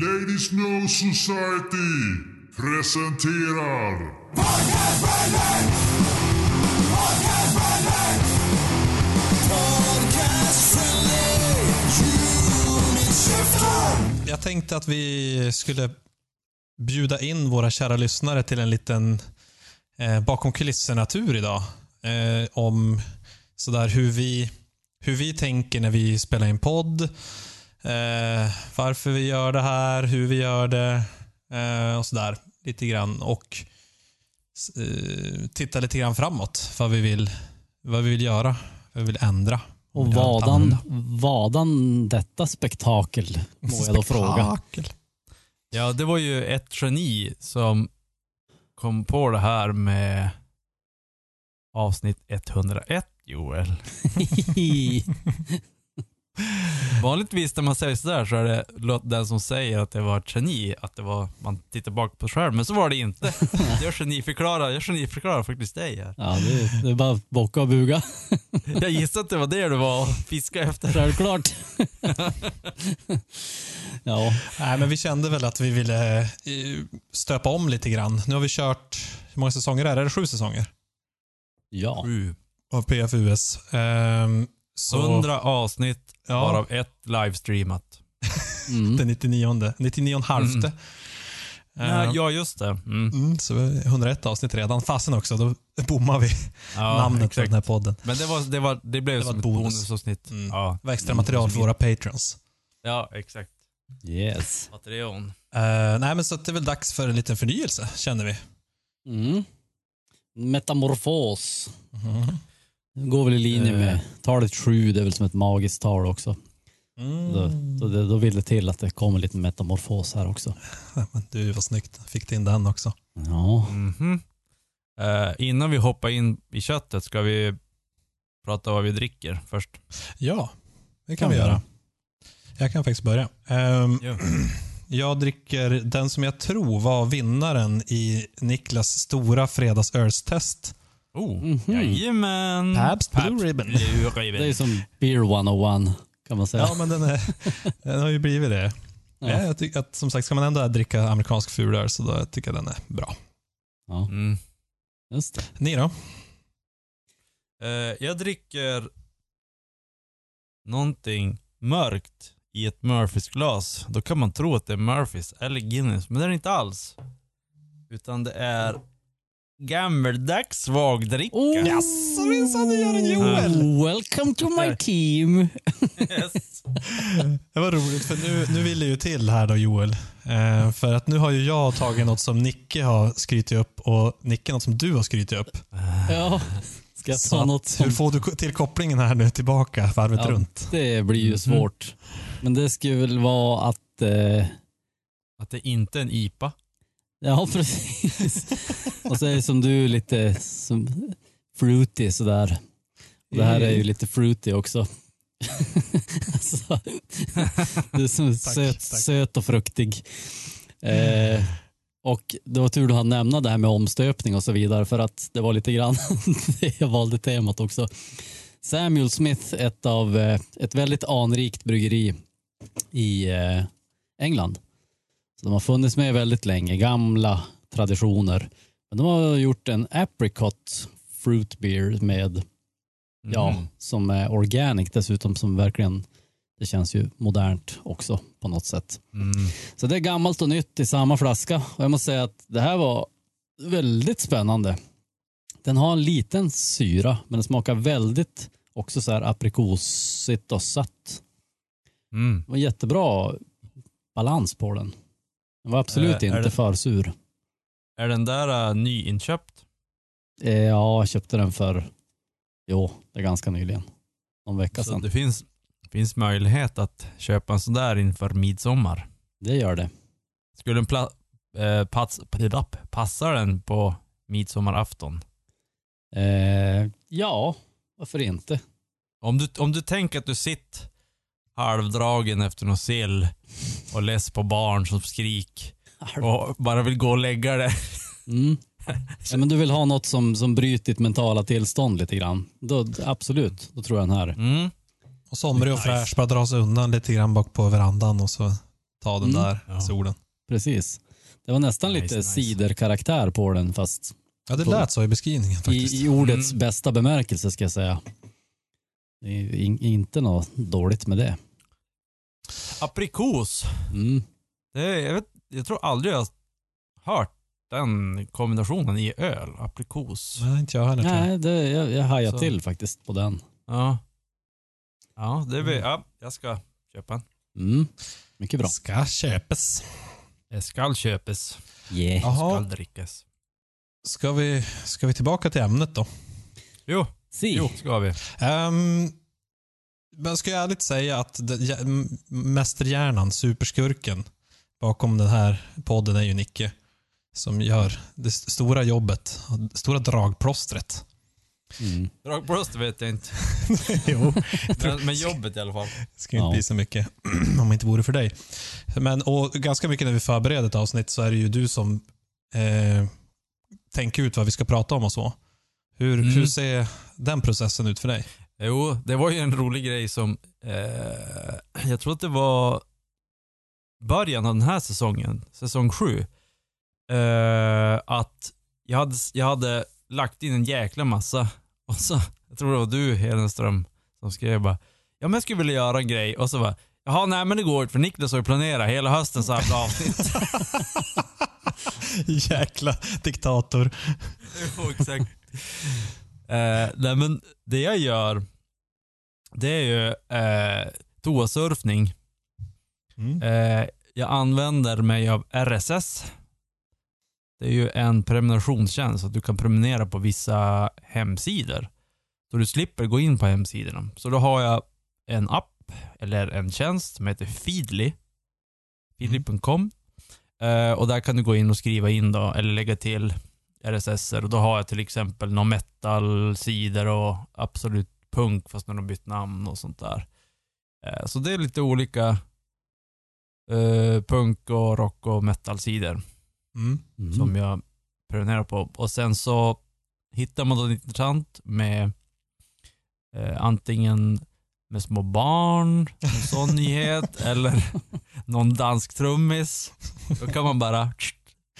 Ladies No Society presenterar Jag tänkte att vi skulle bjuda in våra kära lyssnare till en liten eh, bakom kulisserna-tur idag. Eh, om sådär hur vi, hur vi tänker när vi spelar in podd. Eh, varför vi gör det här, hur vi gör det eh, och sådär. Lite grann. Och eh, titta lite grann framåt. Vad vi vill, vad vi vill göra, vad vi vill ändra. Och vadan, vadan detta spektakel, må jag då fråga. Spektakel. Ja, det var ju ett geni som kom på det här med avsnitt 101, Joel. Vanligtvis när man säger sådär så är det låt- den som säger att det var ett geni, att det var, man tittar bak på själv, men så var det inte. Jag geniförklarar, jag geniförklarar faktiskt dig här. Ja, det, det är bara att bocka och buga. Jag gissar att det var det du var och fiska efter. Självklart. ja, Nej, men vi kände väl att vi ville eh, stöpa om lite grann. Nu har vi kört, hur många säsonger är det? Är det sju säsonger? ja. Sju. Av PFUS. Ehm, så 100 avsnitt, Ja. varav ett livestreamat. Mm. den 99, 99 halvte. Ja, ja, just det. Mm. Mm, så 101 avsnitt redan. Fasen också, då bommar vi Ja, namnet på den här podden. Men det, var, det, var, det blev Det var som ett bonus. bonusavsnitt. Mm. Ja. Det var extra material för våra patrons. ja, exakt. Yes. Patreon. Eh, nej, men så att det är väl dags för en liten förnyelse, känner vi. Mm. Metamorfos. Det går väl i linje Eh. med talet sju, det är väl som ett magiskt tal också. Mm. Då, då, då vill det till att det kommer lite metamorfos här också. Men Du, vad snyggt. Fick in den också. Ja, Mhm. Eh, innan vi hoppar in i köttet ska vi prata vad vi dricker först. Ja, det kan Kan vi göra. göra. Jag kan faktiskt börja. Ja. Jag dricker den som jag tror var vinnaren i Niklas stora fredagsölstest. Oh, Mhm. jajamän. Pabst Blue Ribbon. Blue Ribbon. det är som Beer 101 kan man säga. Ja, men den, är, den har ju blivit det. Ja. Ja. Jag tycker att, som sagt, ska man ändå dricka amerikansk fulöl så då tycker jag den är bra. Ja, Mm. just det. Ni då? Eh, jag dricker någonting mörkt i ett Murphys glas. Då kan man tro att det är Murphys eller Guinness, men det är det inte alls. Utan det är gammeldags svagdricka. Oh. Jaså, minsann, du gör en Joel! Oh, welcome to my team. Yes. Det var roligt, för nu, nu vill det ju till här då Joel. Eh, för att nu har ju jag tagit något som Nicke har skrytit upp och Nicke något som du har skrytit upp. Ja, ska jag ta något Hur som... får du till kopplingen här nu tillbaka varvet Ja. runt? Det blir Mhm. ju svårt. Men det skulle väl vara att... Eh, Att det inte är en IPA. Ja, precis. Och så är det som du lite som fruity sådär. Det här är ju lite fruity också. alltså, det är som Tack, söt, tack. söt och fruktig. Eh, och det var tur du hann nämna det här med omstöpning och så vidare för att det var lite grann det jag valde temat också. Samuel Smith, ett av eh, ett väldigt anrikt bryggeri i eh, England. Så de har funnits med väldigt länge, gamla traditioner. Men de har gjort en apricot fruit beer med, ja, Mhm. som är organic dessutom som verkligen, det känns ju modernt också på något sätt. Mm. Så det är gammalt och nytt i samma flaska. Och jag måste säga att det här var väldigt spännande. Den har en liten syra, men den smakar väldigt också så här aprikosigt och sött. Mm. Det var jättebra balans på den. Den var absolut Eh, är inte det- för sur. Är den där uh, nyinköpt? Eh, ja, jag köpte den för, jo, det är ganska nyligen. Någon vecka Så sedan. det finns, finns möjlighet att köpa en sån där inför midsommar. Det gör det. Skulle den pla- eh, pass, papp, passa den på midsommarafton? Eh, ja, varför inte? Om du, om du tänker att du sitter halvdragen efter någon sill och less på barn som skrik och bara vill gå och lägga dig. Mm. Ja, men du vill ha något som, som bryter ditt mentala tillstånd lite grann. Då, absolut, då tror jag den här. Mm. Och somrig och Nice. fräsch, bara dra sig undan lite grann bak på verandan och så ta den Mm. där Ja. solen. Precis. Det var nästan Nice, lite nice. ciderkaraktär på den fast Ja, det lät så i beskrivningen faktiskt. i, i ordets Mm. bästa bemärkelse ska jag säga. Det är in, inte något dåligt med det. Aprikos. Mm. Det är, jag, vet, jag tror aldrig jag har hört den kombinationen i öl. Aprikos. Nej, inte jag heller. Nej, det, jag, jag hajar Så. till faktiskt på den. Ja. Ja, det vill, ja, jag ska köpa en. Mm. Mycket bra. Ska köpas. Det skall köpas. Yeah. Jaha. Skall drickas. Ska vi, ska vi tillbaka till ämnet då? Jo, Si. jo, ska vi. Um, men ska jag ärligt säga att det- ja, m- mästerhjärnan, superskurken, bakom den här podden är ju Nicke. Som gör det st- stora jobbet, det stora dragplåstret. Mm. Dragbröst vet jag inte. jo. Men, men jobbet i alla fall. Det ska inte Ja. bli så mycket om det inte vore för dig. Men, och ganska mycket när vi förbereder ett avsnitt så är det ju du som eh, tänker ut vad vi ska prata om och så. Hur, Mm. hur ser den processen ut för dig? Jo, det var ju en rolig grej som, eh, jag tror att det var början av den här säsongen, säsong sju. Eh, att jag hade, jag hade lagt in en jäkla massa och så, jag tror det var du Hedenström som skrev bara, ja men jag skulle vilja göra en grej och så bara, jaha nej men det går för Niklas har ju planerat hela hösten så här avsnitt. Jäkla diktator. Jo, exakt. Eh, nej, men det jag gör, det är ju eh, toasurfning. Mm. Eh, jag använder mig av RSS. Det är ju en prenumerationstjänst, att du kan prenumerera på vissa hemsidor. Så du slipper gå in på hemsidorna. Så då har jag en app, eller en tjänst som heter Feedly. Feedly.com. Eh, och där kan du gå in och skriva in då, eller lägga till RSS och då har jag till exempel någon metal-sidor och absolut punk fast när de bytt namn och sånt där. Eh, så det är lite olika eh, punk och rock och metal-sidor Mm. Mm. som jag prenumererar på. Och sen så hittar man något intressant med eh, antingen med små barn, en sån nyhet, eller någon dansk trummis. Då kan man bara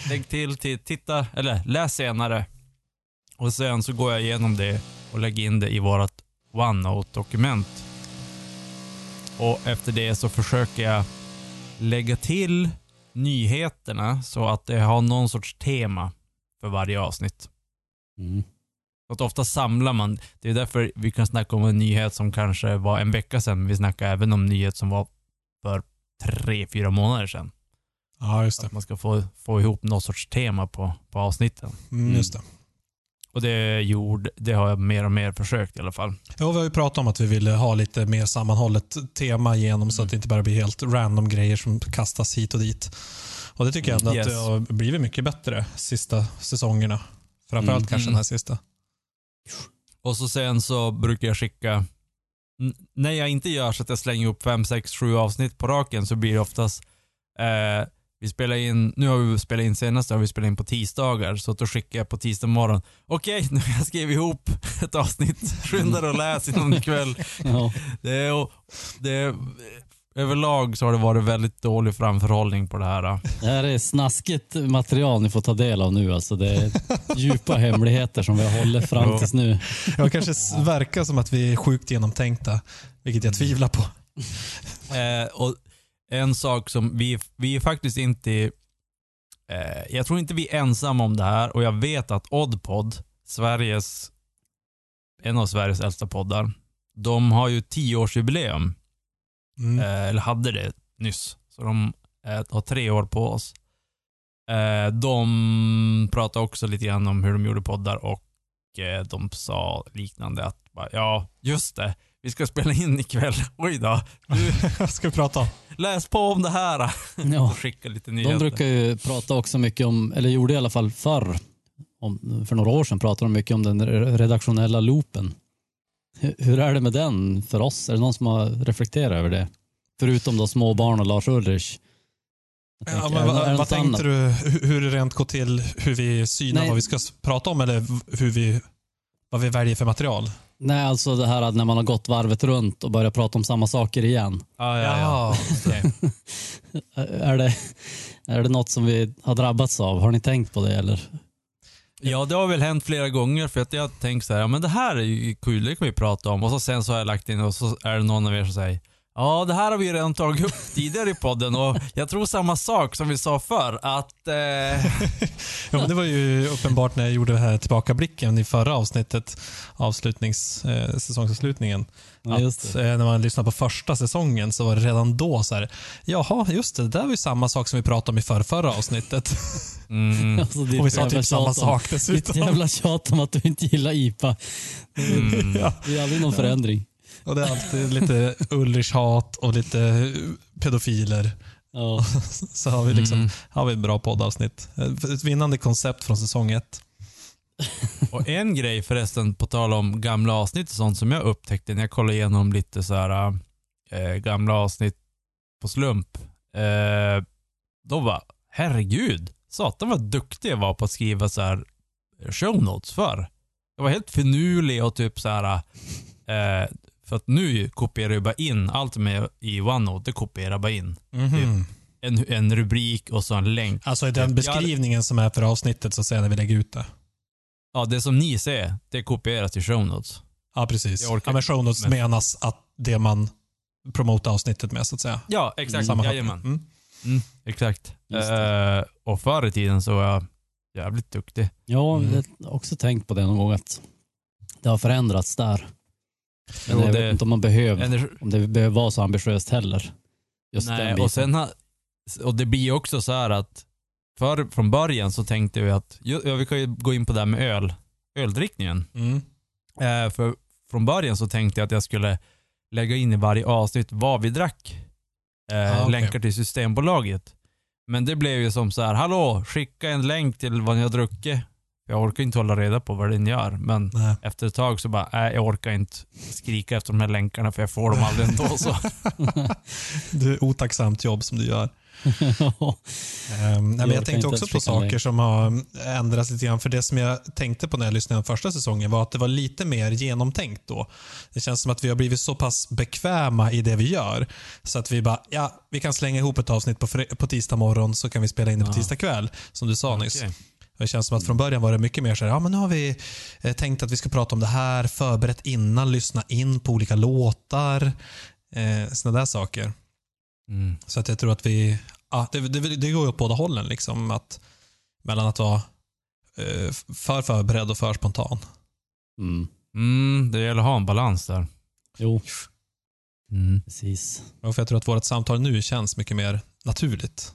lägg till, till titta, eller läs senare. Och sen så går jag igenom det och lägger in det i vårt OneNote-dokument. Och efter det så försöker jag lägga till nyheterna så att det har någon sorts tema för varje avsnitt. Mm. Att ofta samlar man, det är därför vi kan snacka om en nyhet som kanske var en vecka sedan, vi snackar även om en nyhet som var för tre, fyra månader sedan. Ja, just det. Att man ska få, få ihop någon sorts tema på, på avsnitten. Mm, just det. Och det, gjorde, det har jag mer och mer försökt i alla fall. Ja, vi har ju pratat om att vi ville ha lite mer sammanhållet tema igenom så att det inte bara blir helt random grejer som kastas hit och dit. Och det tycker jag ändå Yes. att det har blivit mycket bättre sista säsongerna. Framförallt Mm. kanske den här sista. Och så sen så brukar jag skicka, när jag inte gör så att jag slänger upp fem, sex, sju avsnitt på raken så blir det oftast, eh, vi spelar in, nu har vi spelat in senast, har vi spelat in på tisdagar, så att då skickar jag på tisdag morgon, okej, nu har jag skrivit ihop ett avsnitt, skynda dig och läs innan ikväll. Ja. Det är, det är, överlag så har det varit väldigt dålig framförhållning på det här. då. Det här är snaskigt material ni får ta del av nu. Alltså det är djupa hemligheter som vi har hållit fram tills nu. Jag kanske verkar som att vi är sjukt genomtänkta, vilket jag tvivlar på. Eh, och en sak som vi, vi är faktiskt inte, eh, jag tror inte vi är ensamma om det här och jag vet att Oddpod, Sveriges, en av Sveriges äldsta poddar, de har ju tioårsjubileum, Mm. eh, eller hade det nyss. Så de eh, har tre år på oss. Eh, de pratade också lite grann om hur de gjorde poddar och eh, de sa liknande att, bara, ja, just det, vi ska spela in ikväll. Oj då, du, Vad ska vi prata om? läs på om det här. Ja. Skicka lite nyheter. De brukar ju prata också mycket om, eller gjorde i alla fall förr, om, för några år sedan pratade de mycket om den re- redaktionella loopen. Hur- Hur är det med den för oss? Är det någon som har reflekterat över det? Förutom då småbarn och Lars Ulrich. Ja, tänker, men vad, vad tänkte du, hur det rent går till, hur vi synar Nej. vad vi ska prata om eller hur vi, vad vi väljer för material? Nej, alltså det här att när man har gått varvet runt och börjar prata om samma saker igen. Ja, ja, ja. är, det, är det något som vi har drabbats av? Har ni tänkt på det eller? Ja, det har väl hänt flera gånger för att jag har tänkt så här, ja men det här är ju kul, det kan vi prata om. Och så sen så har jag lagt in och så är det någon av er som säger, ja det här har vi redan tagit upp tidigare i podden och jag tror samma sak som vi sa förr att... Eh, Ja, men det var ju uppenbart när jag gjorde det här tillbakablicken i förra avsnittet, avslutnings, eh, säsongsavslutningen. Ja, just att eh, när man lyssnar på första säsongen så var det redan då så här, jaha, just det, det där var ju samma sak som vi pratade om i förra, förra avsnittet. mm, Alltså, ditt Och vi sa typ samma om- sak Ditt dessutom. jävla tjat om att du inte gillar IPA. mm. Ja, Det är aldrig någon förändring. Och det är alltid lite Ulrich-hat och lite pedofiler. Ja. Så har vi liksom Mm. har vi ett bra poddavsnitt. Ett vinnande koncept från säsong ett. Och en grej förresten, på tal om gamla avsnitt och sånt som jag upptäckte när jag kollade igenom lite så här äh, gamla avsnitt på slump. Äh, då var herregud, satan vad duktig jag var på att skriva så här eh, show notes för. Jag var helt finurlig och typ så här äh, för att nu kopierar jag bara in allt med i OneNote, det kopierar jag bara in. Mhm. En, en rubrik och så en länk. Alltså i den beskrivningen som är för avsnittet så att säga när vi lägger ut det. Ja, det som ni ser, det kopieras till show notes. Ja, precis. Jag Ja, men show notes men- menas att det man promotar avsnittet med så att säga. Ja, exakt. Jajamän. Mm. Mm, exakt. Eh, och förr i tiden så var jag jävligt duktig. Ja, Mm. jag har också tänkt på det någon gång att det har förändrats där. Men jag det- vet inte om man behöver, om det behöver vara så ambitiöst heller. Just den Nej, biten. och, sen, ha- och det blir ju också så här att för, från början så tänkte vi att, ja, vi kan ju gå in på det här med öl, öldrickningen. Mm. Eh, för från början så tänkte jag att jag skulle lägga in i varje avsnitt vad vi drack. Eh, Ah, okej. Länkar till Systembolaget. Men det blev ju som så här, hallå, skicka en länk till vad ni har druckit. Jag orkar inte hålla reda på vad den gör, men Nej. efter ett tag så bara, nej jag orkar inte skrika efter de här länkarna för jag får dem aldrig ändå. Så. Det är otacksamt jobb som du gör. Ehm, nej, men Jag tänkte också på saker länk. som har ändrats lite grann. För det som jag tänkte på när jag lyssnade på första säsongen var att det var lite mer genomtänkt då. Det känns som att vi har blivit så pass bekväma i det vi gör. Så att vi bara, ja, vi kan slänga ihop ett avsnitt på, på tisdag morgon så kan vi spela in det på tisdag kväll. Som du sa nyss. Det känns som att från början var det mycket mer så här, ja men nu har vi eh, tänkt att vi ska prata om det här, förberett innan, lyssna in på olika låtar. Eh, såna där saker. Mm. Så att jag tror att vi, ja, det, det, det går ju åt båda hållen. Liksom, att, mellan att vara eh, för förberedd och för spontan. Mm. Mm, det gäller att ha en balans där. Jo, Mm. precis. Och för jag tror att vårt samtal nu känns mycket mer naturligt.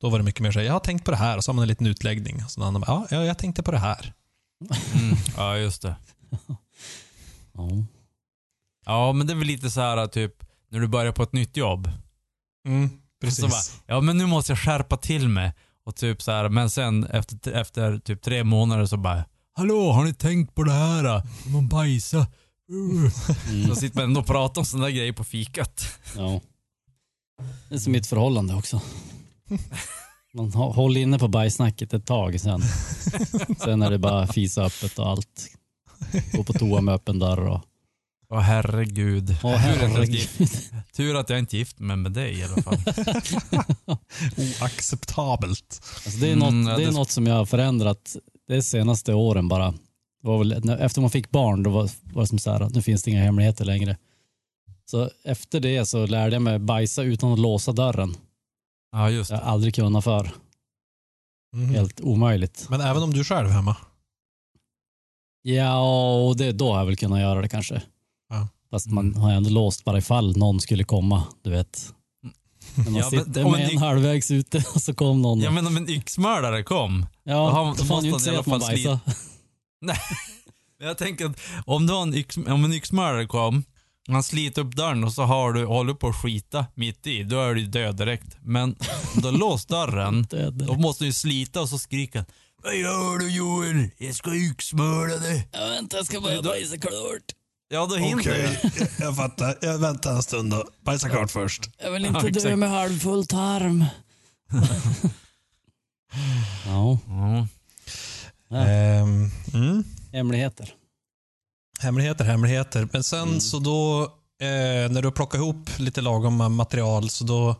Då var det mycket mer så här, jag har tänkt på det här och så har man en liten utläggning. Och så någon annan bara, ja, ja, jag tänkte på det här. Mm. Ja, just det. Ja. Ja, men det är väl lite så här typ när du börjar på ett nytt jobb. Mm, precis. Bara, ja men nu måste jag skärpa till mig. Och typ så här, men sen efter, efter typ tre månader så bara, hallå har ni tänkt på det här? Man bajsa. Uh. Mm. Så sitter man ändå och pratar om sådana där grejer på fikat. Ja. Det är som mitt förhållande också. Man hå- håller inne på bajsnacket ett tag sen. Sen är det bara fisa öppet och allt. Gå på toa med öppen dörr och... Åh herregud. Att jag inte, herregud. tur att jag inte är gift mig med dig i alla fall. Oacceptabelt. Alltså det är, något, Mm, det är något som jag har förändrat de senaste åren bara. Det var väl, efter man fick barn då var, var det som så här att nu finns det inga hemligheter längre. Så efter det så lärde jag mig bajsa utan att låsa dörren. Ja just Jag det. har aldrig kunnat för. Mhm. Helt omöjligt. Men även om du själv är hemma? Ja, och det, då har jag väl kunnat göra det kanske. Ja. Fast man Mm. har ändå låst bara ifall någon skulle komma, du vet. När man Ja, men sitter om med en halvvägs ute och så kom någon. Ja men om en yxmördare kom. ja, då har- då då får man ju inte se alla att man fall slita- bajsar. Jag tänker att om, en yx, om en yxmördare kom, han sliter upp dörren och så har du, håller på att skita mitt i, då är du död direkt. Men om du har låst dörren, då måste du slita och så skriker Vad gör du Joel? Jag ska yxmörda dig. Ja, vänta, jag ska bara bajsa klart. Ja, då hinner du. jag, jag fattar. Jag väntar en stund och bajsa klart först. Jag vill Ja, inte dö exakt. med halvfull tarm. ja, Ja. Ja. Ehm, mm. hemligheter. Hemligheter, hemligheter. Men sen Mm. så då, eh, när du plockar ihop lite lagom material, så då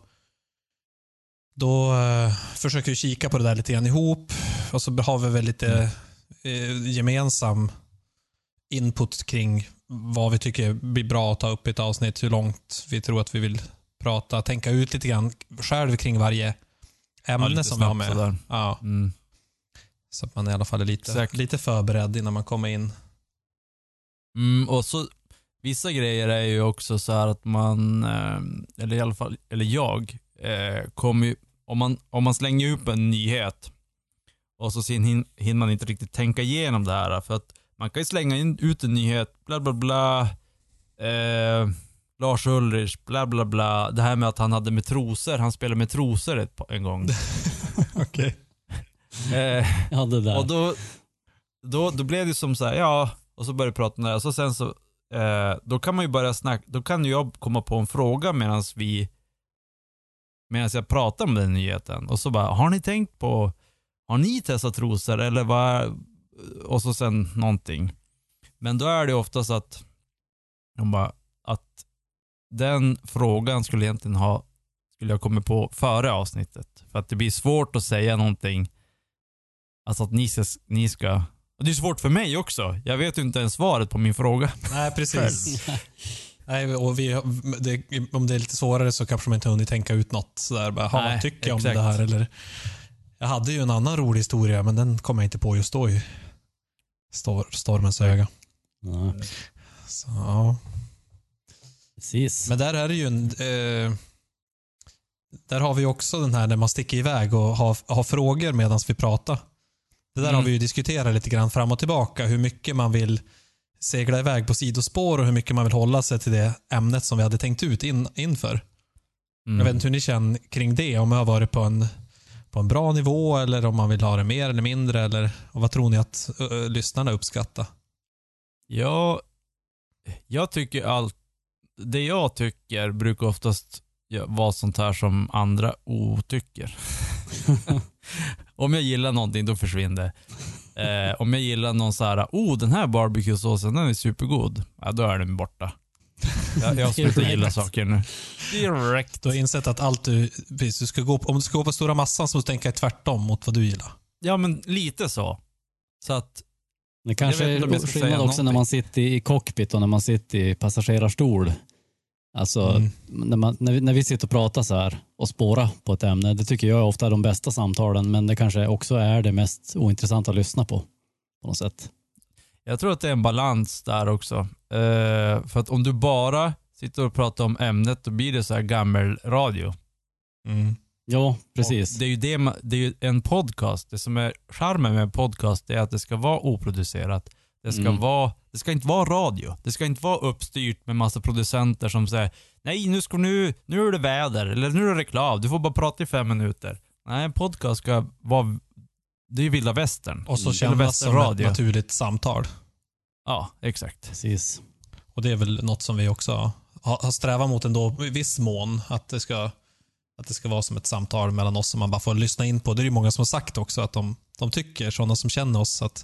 då eh, försöker vi kika på det där lite grann ihop och så har vi väl lite eh, gemensam input kring vad vi tycker blir bra att ta upp i ett avsnitt, hur långt vi tror att vi vill prata, tänka ut lite grann själv kring varje ämne lite som vi har med. sådär. Ja, Mm. så att man i alla fall är lite, Exakt. lite förberedd innan man kommer in. Mm, och så Vissa grejer är ju också så här att man, eh, eller i alla fall, eller jag, eh, kommer ju, om man, om man slänger upp en nyhet och så hin, hinner man inte riktigt tänka igenom det här. För att man kan ju slänga in, ut en nyhet, bla bla bla, eh, Lars Ulrich, bla bla bla. Det här med att han hade med trosor, han spelade med trosor ett, en gång. Okej. eh, Ja, det där. och då, då, då blev det som så här, ja, och så började vi prata om det och så sen så, eh, då kan man ju börja snacka, då kan ju jag komma på en fråga medan vi, medan jag pratar om den nyheten och så bara, har ni tänkt på, har ni testat trosor eller vad, och så sen någonting. Men då är det oftast att, de bara, att den frågan skulle egentligen ha, skulle jag kommit på före avsnittet. För att det blir svårt att säga någonting Alltså att ni ska, ni ska... Och det är svårt för mig också. Jag vet ju inte ens svaret på min fråga. Nej, precis. Nej, och vi, det, om det är lite svårare så kanske man inte hunnit tänka ut något. Sådär, bara, "Ha, Nej, vad tycker jag om det här? Eller, jag hade ju en annan rolig historia, men den kom jag inte på just då i stor, stormens öga. Ja, Så, ja. precis. Men där är det ju en... Eh, där har vi också den här när man sticker iväg och har, har frågor medan vi pratar. Det där Mm. har vi ju diskuterat lite grann fram och tillbaka. Hur mycket man vill segla iväg på sidospår och hur mycket man vill hålla sig till det ämnet som vi hade tänkt ut in, inför. Mm. Jag vet inte hur ni känner kring det. Om jag har varit på en, på en bra nivå eller om man vill ha det mer eller mindre. Eller, och vad tror ni att ö, lyssnarna uppskattar? Jag, jag tycker allt... Det jag tycker brukar oftast ja, vara sånt här som andra otycker. om jag gillar någonting, då försvinner det. Eh, om jag gillar någon så här, oh den här barbecuesåsen, den är supergod. Ja, då är den borta. Jag, jag slutar gilla saker nu. Direkt. Du har insett att allt du, precis, du ska gå på, om du ska gå på stora massan så måste du tänka tvärtom mot vad du gillar. Ja, men lite så. Så att, Det kanske är skillnad säga också när man sitter i cockpit och när man sitter i passagerarstol. Alltså, Mm. när, man, när, vi, när vi sitter och pratar så här och spårar på ett ämne, det tycker jag är ofta de bästa samtalen, men det kanske också är det mest ointressanta att lyssna på. På något sätt. jag tror att det är en balans där också. Eh, för att om du bara sitter och pratar om ämnet, då blir det så här gammelradio. Mm. Ja, precis. Och Det är ju det, det är ju en podcast. Det som är charmen med en podcast är att det ska vara oproducerat. Det ska, Mm. vara, det ska inte vara radio. Det ska inte vara uppstyrt med massa producenter som säger nej nu, ska nu, nu är det väder eller nu är det reklam. Du får bara prata i fem minuter. Nej, en podcast ska vara, det är ju vilda västern. Och så kännas som ett västernradio. naturligt samtal. Ja, exakt. precis. Och det är väl något som vi också har, har strävat mot ändå i viss mån. Att det, ska, att det ska vara som ett samtal mellan oss som man bara får lyssna in på. Det är ju många som har sagt också att de, de tycker, sådana som känner oss, att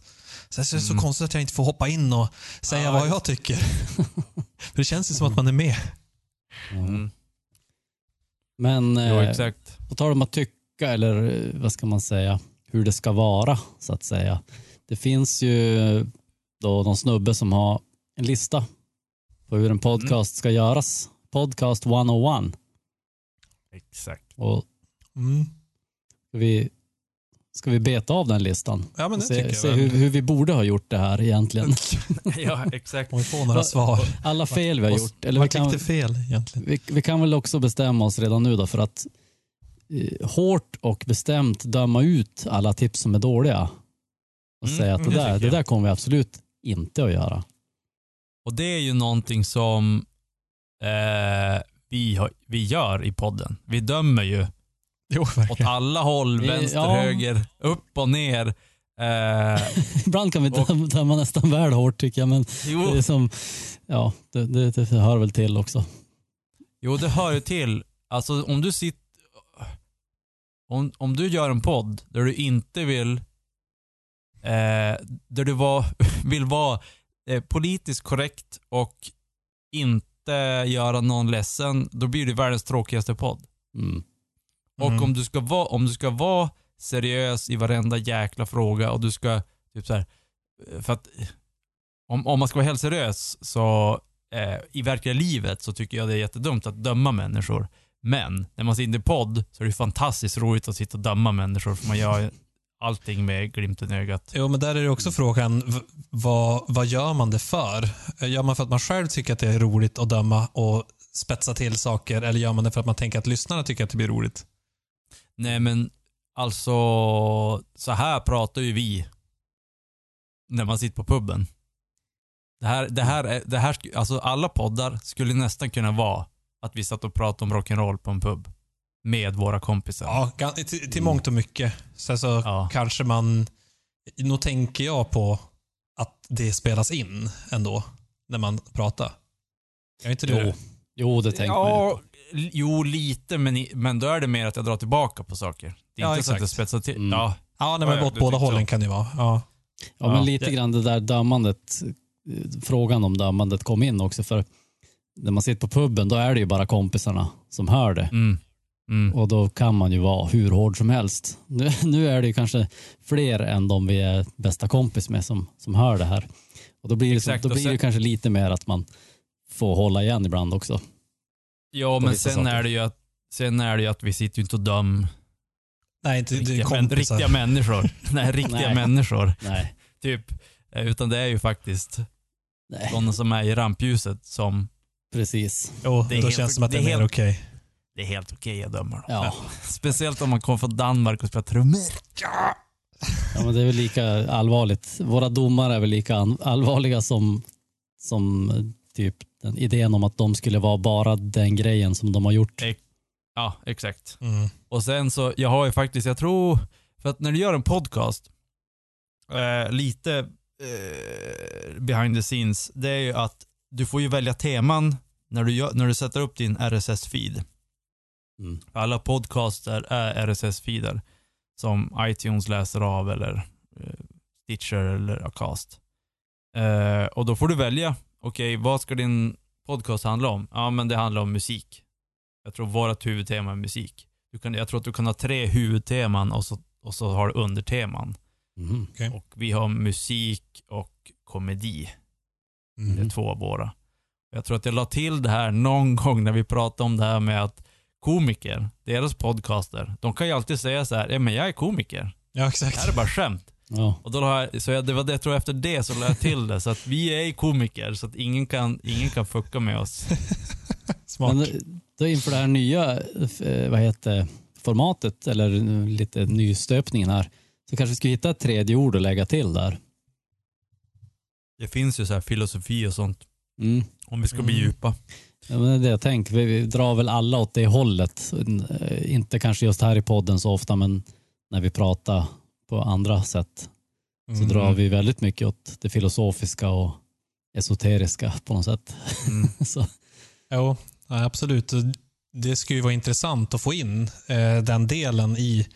så det är så Mm. konstigt att jag inte får hoppa in och säga Ja, vad just- jag tycker. För det känns ju som att man är med. Mm. Men Jo, eh, på tal om att tycka, eller eh, vad ska man säga, hur det ska vara, så att säga. Det finns ju då någon snubbe som har en lista på hur en podcast ska göras. Podcast 101. Exakt. Och Mm. vi, ska vi beta av den listan? Ja, men det se tycker se jag. hur, hur vi borde ha gjort det här egentligen. ja, exakt. Om vi får några svar. Alla fel vi har gjort. Eller vi Vart gick kan, det fel egentligen? vi, vi kan väl också bestämma oss redan nu då för att eh, hårt och bestämt döma ut alla tips som är dåliga. Och Mm, säga att det det där, det där kommer vi absolut inte att göra. Och det är ju någonting som eh, vi, har, vi gör i podden. Vi dömer ju Jo, åt alla håll, vänster, ja. höger, upp och ner. Eh, Ibland kan vi döma nästan väl hårt tycker jag, men jo, det är som, ja, det, det, det hör väl till också. jo, det hör ju till. Alltså om du sitter... Om, om du gör en podd där du inte vill... Eh, där du var, vill vara eh, politiskt korrekt och inte göra någon ledsen, då blir det världens tråkigaste podd. Mm. Och Mm. om, du ska vara, om du ska vara seriös i varenda jäkla fråga och du ska, typ så här, för att om, om man ska vara helt seriös så eh, i verkliga livet så tycker jag det är jättedumt att döma människor. Men när man sitter i podd så är det fantastiskt roligt att sitta och döma människor för man gör allting med glimten i ögat. Jo, men där är det också frågan, v- vad, vad gör man det för? Gör man för att man själv tycker att det är roligt att döma och spetsa till saker eller gör man det för att man tänker att lyssnarna tycker att det blir roligt? Nej men alltså, så här pratar ju vi när man sitter på puben. Det här, det här, är- det här, alltså alla poddar skulle nästan kunna vara att vi satt och pratade om rock'n'roll på en pub. Med våra kompisar. Ja, till, till mångt och mycket. Sen så Ja. kanske man, nog tänker jag på att det spelas in ändå, när man pratar. Gör inte du Jo, det? jo det ju ja, jo lite, men, i, men då är det mer att jag drar tillbaka på saker. Det är Ja, inte så att jag exakt. spetsar till. Mm. Ja, Ja, nej, men ja, åt båda hållen så. kan det vara. Ja. Ja, men lite det- grann det där dömandet, eh, frågan om dömandet kom in också. För när man sitter på puben, då är det ju bara kompisarna som hör det. mm. Mm. Och då kan man ju vara hur hård som helst. Nu, nu är det ju kanske fler än de vi är bästa kompis med som, som hör det här. Och då blir, det, Exakt, då och blir det sen- kanske lite mer att man får hålla igen ibland också. Ja, men sen saker. är, det ju att, sen är det ju att vi sitter ju inte och döm Nej, inte riktiga, män, riktiga människor. Nej, riktiga Nej. människor. Nej. Typ. Eh, Utan det är ju faktiskt Nej, sådana som är i rampljuset som precis. Jo, Det då helt- känns det som att det är mer helt- okej. det är helt okej att döma dem. Ja. Speciellt om man kommer från Danmark och spelar trummor. ja, men det är väl lika allvarligt. Våra domare är väl lika allvarliga som, som eh, typ den idén om att de skulle vara bara den grejen som de har gjort. Ja, exakt. Mm. Och sen så, jag har ju faktiskt, jag tror, för att när du gör en podcast, eh, lite eh, behind the scenes, det är ju att du får ju välja teman när du, gör, när du sätter upp din RSS-feed. Mm. Alla podcaster är RSS-feeder som iTunes läser av eller eh, Stitcher eller Acast. Eh, och då får du välja, okej vad ska din podcast handla om? Ja men det handlar om musik. Jag tror vårt huvudtema är musik. Du kan, jag tror att du kan ha tre huvudteman och så, och så har du underteman. Mhm. Och vi har musik och komedi. Det är Mm. två av våra. Jag tror att jag la till det här någon gång när vi pratade om det här med att komiker, deras podcaster, de kan ju alltid säga så här, ja men jag är komiker. Ja, Det exakt. här är bara skämt. Ja. Och då la jag, så jag, det var det, jag tror efter det så la jag till det, så att vi är komiker, så att ingen kan, ingen kan fucka med oss. Smart. Men eh, då inför det här nya eh, vad heter, formatet eller lite nystöpningen här så kanske vi ska hitta ett tredje ord att lägga till där. Det finns ju så här filosofi och sånt, Mm. om vi ska bli Mm. djupa. Ja, men det är det jag tänker. Vi, vi drar väl alla åt det hållet. Eh, Inte kanske just här i podden så ofta men när vi pratar på andra sätt så Mm. drar vi väldigt mycket åt det filosofiska och esoteriska på något sätt. Mm. så, Jo, ja, absolut. Det skulle ju vara intressant att få in eh, den delen i,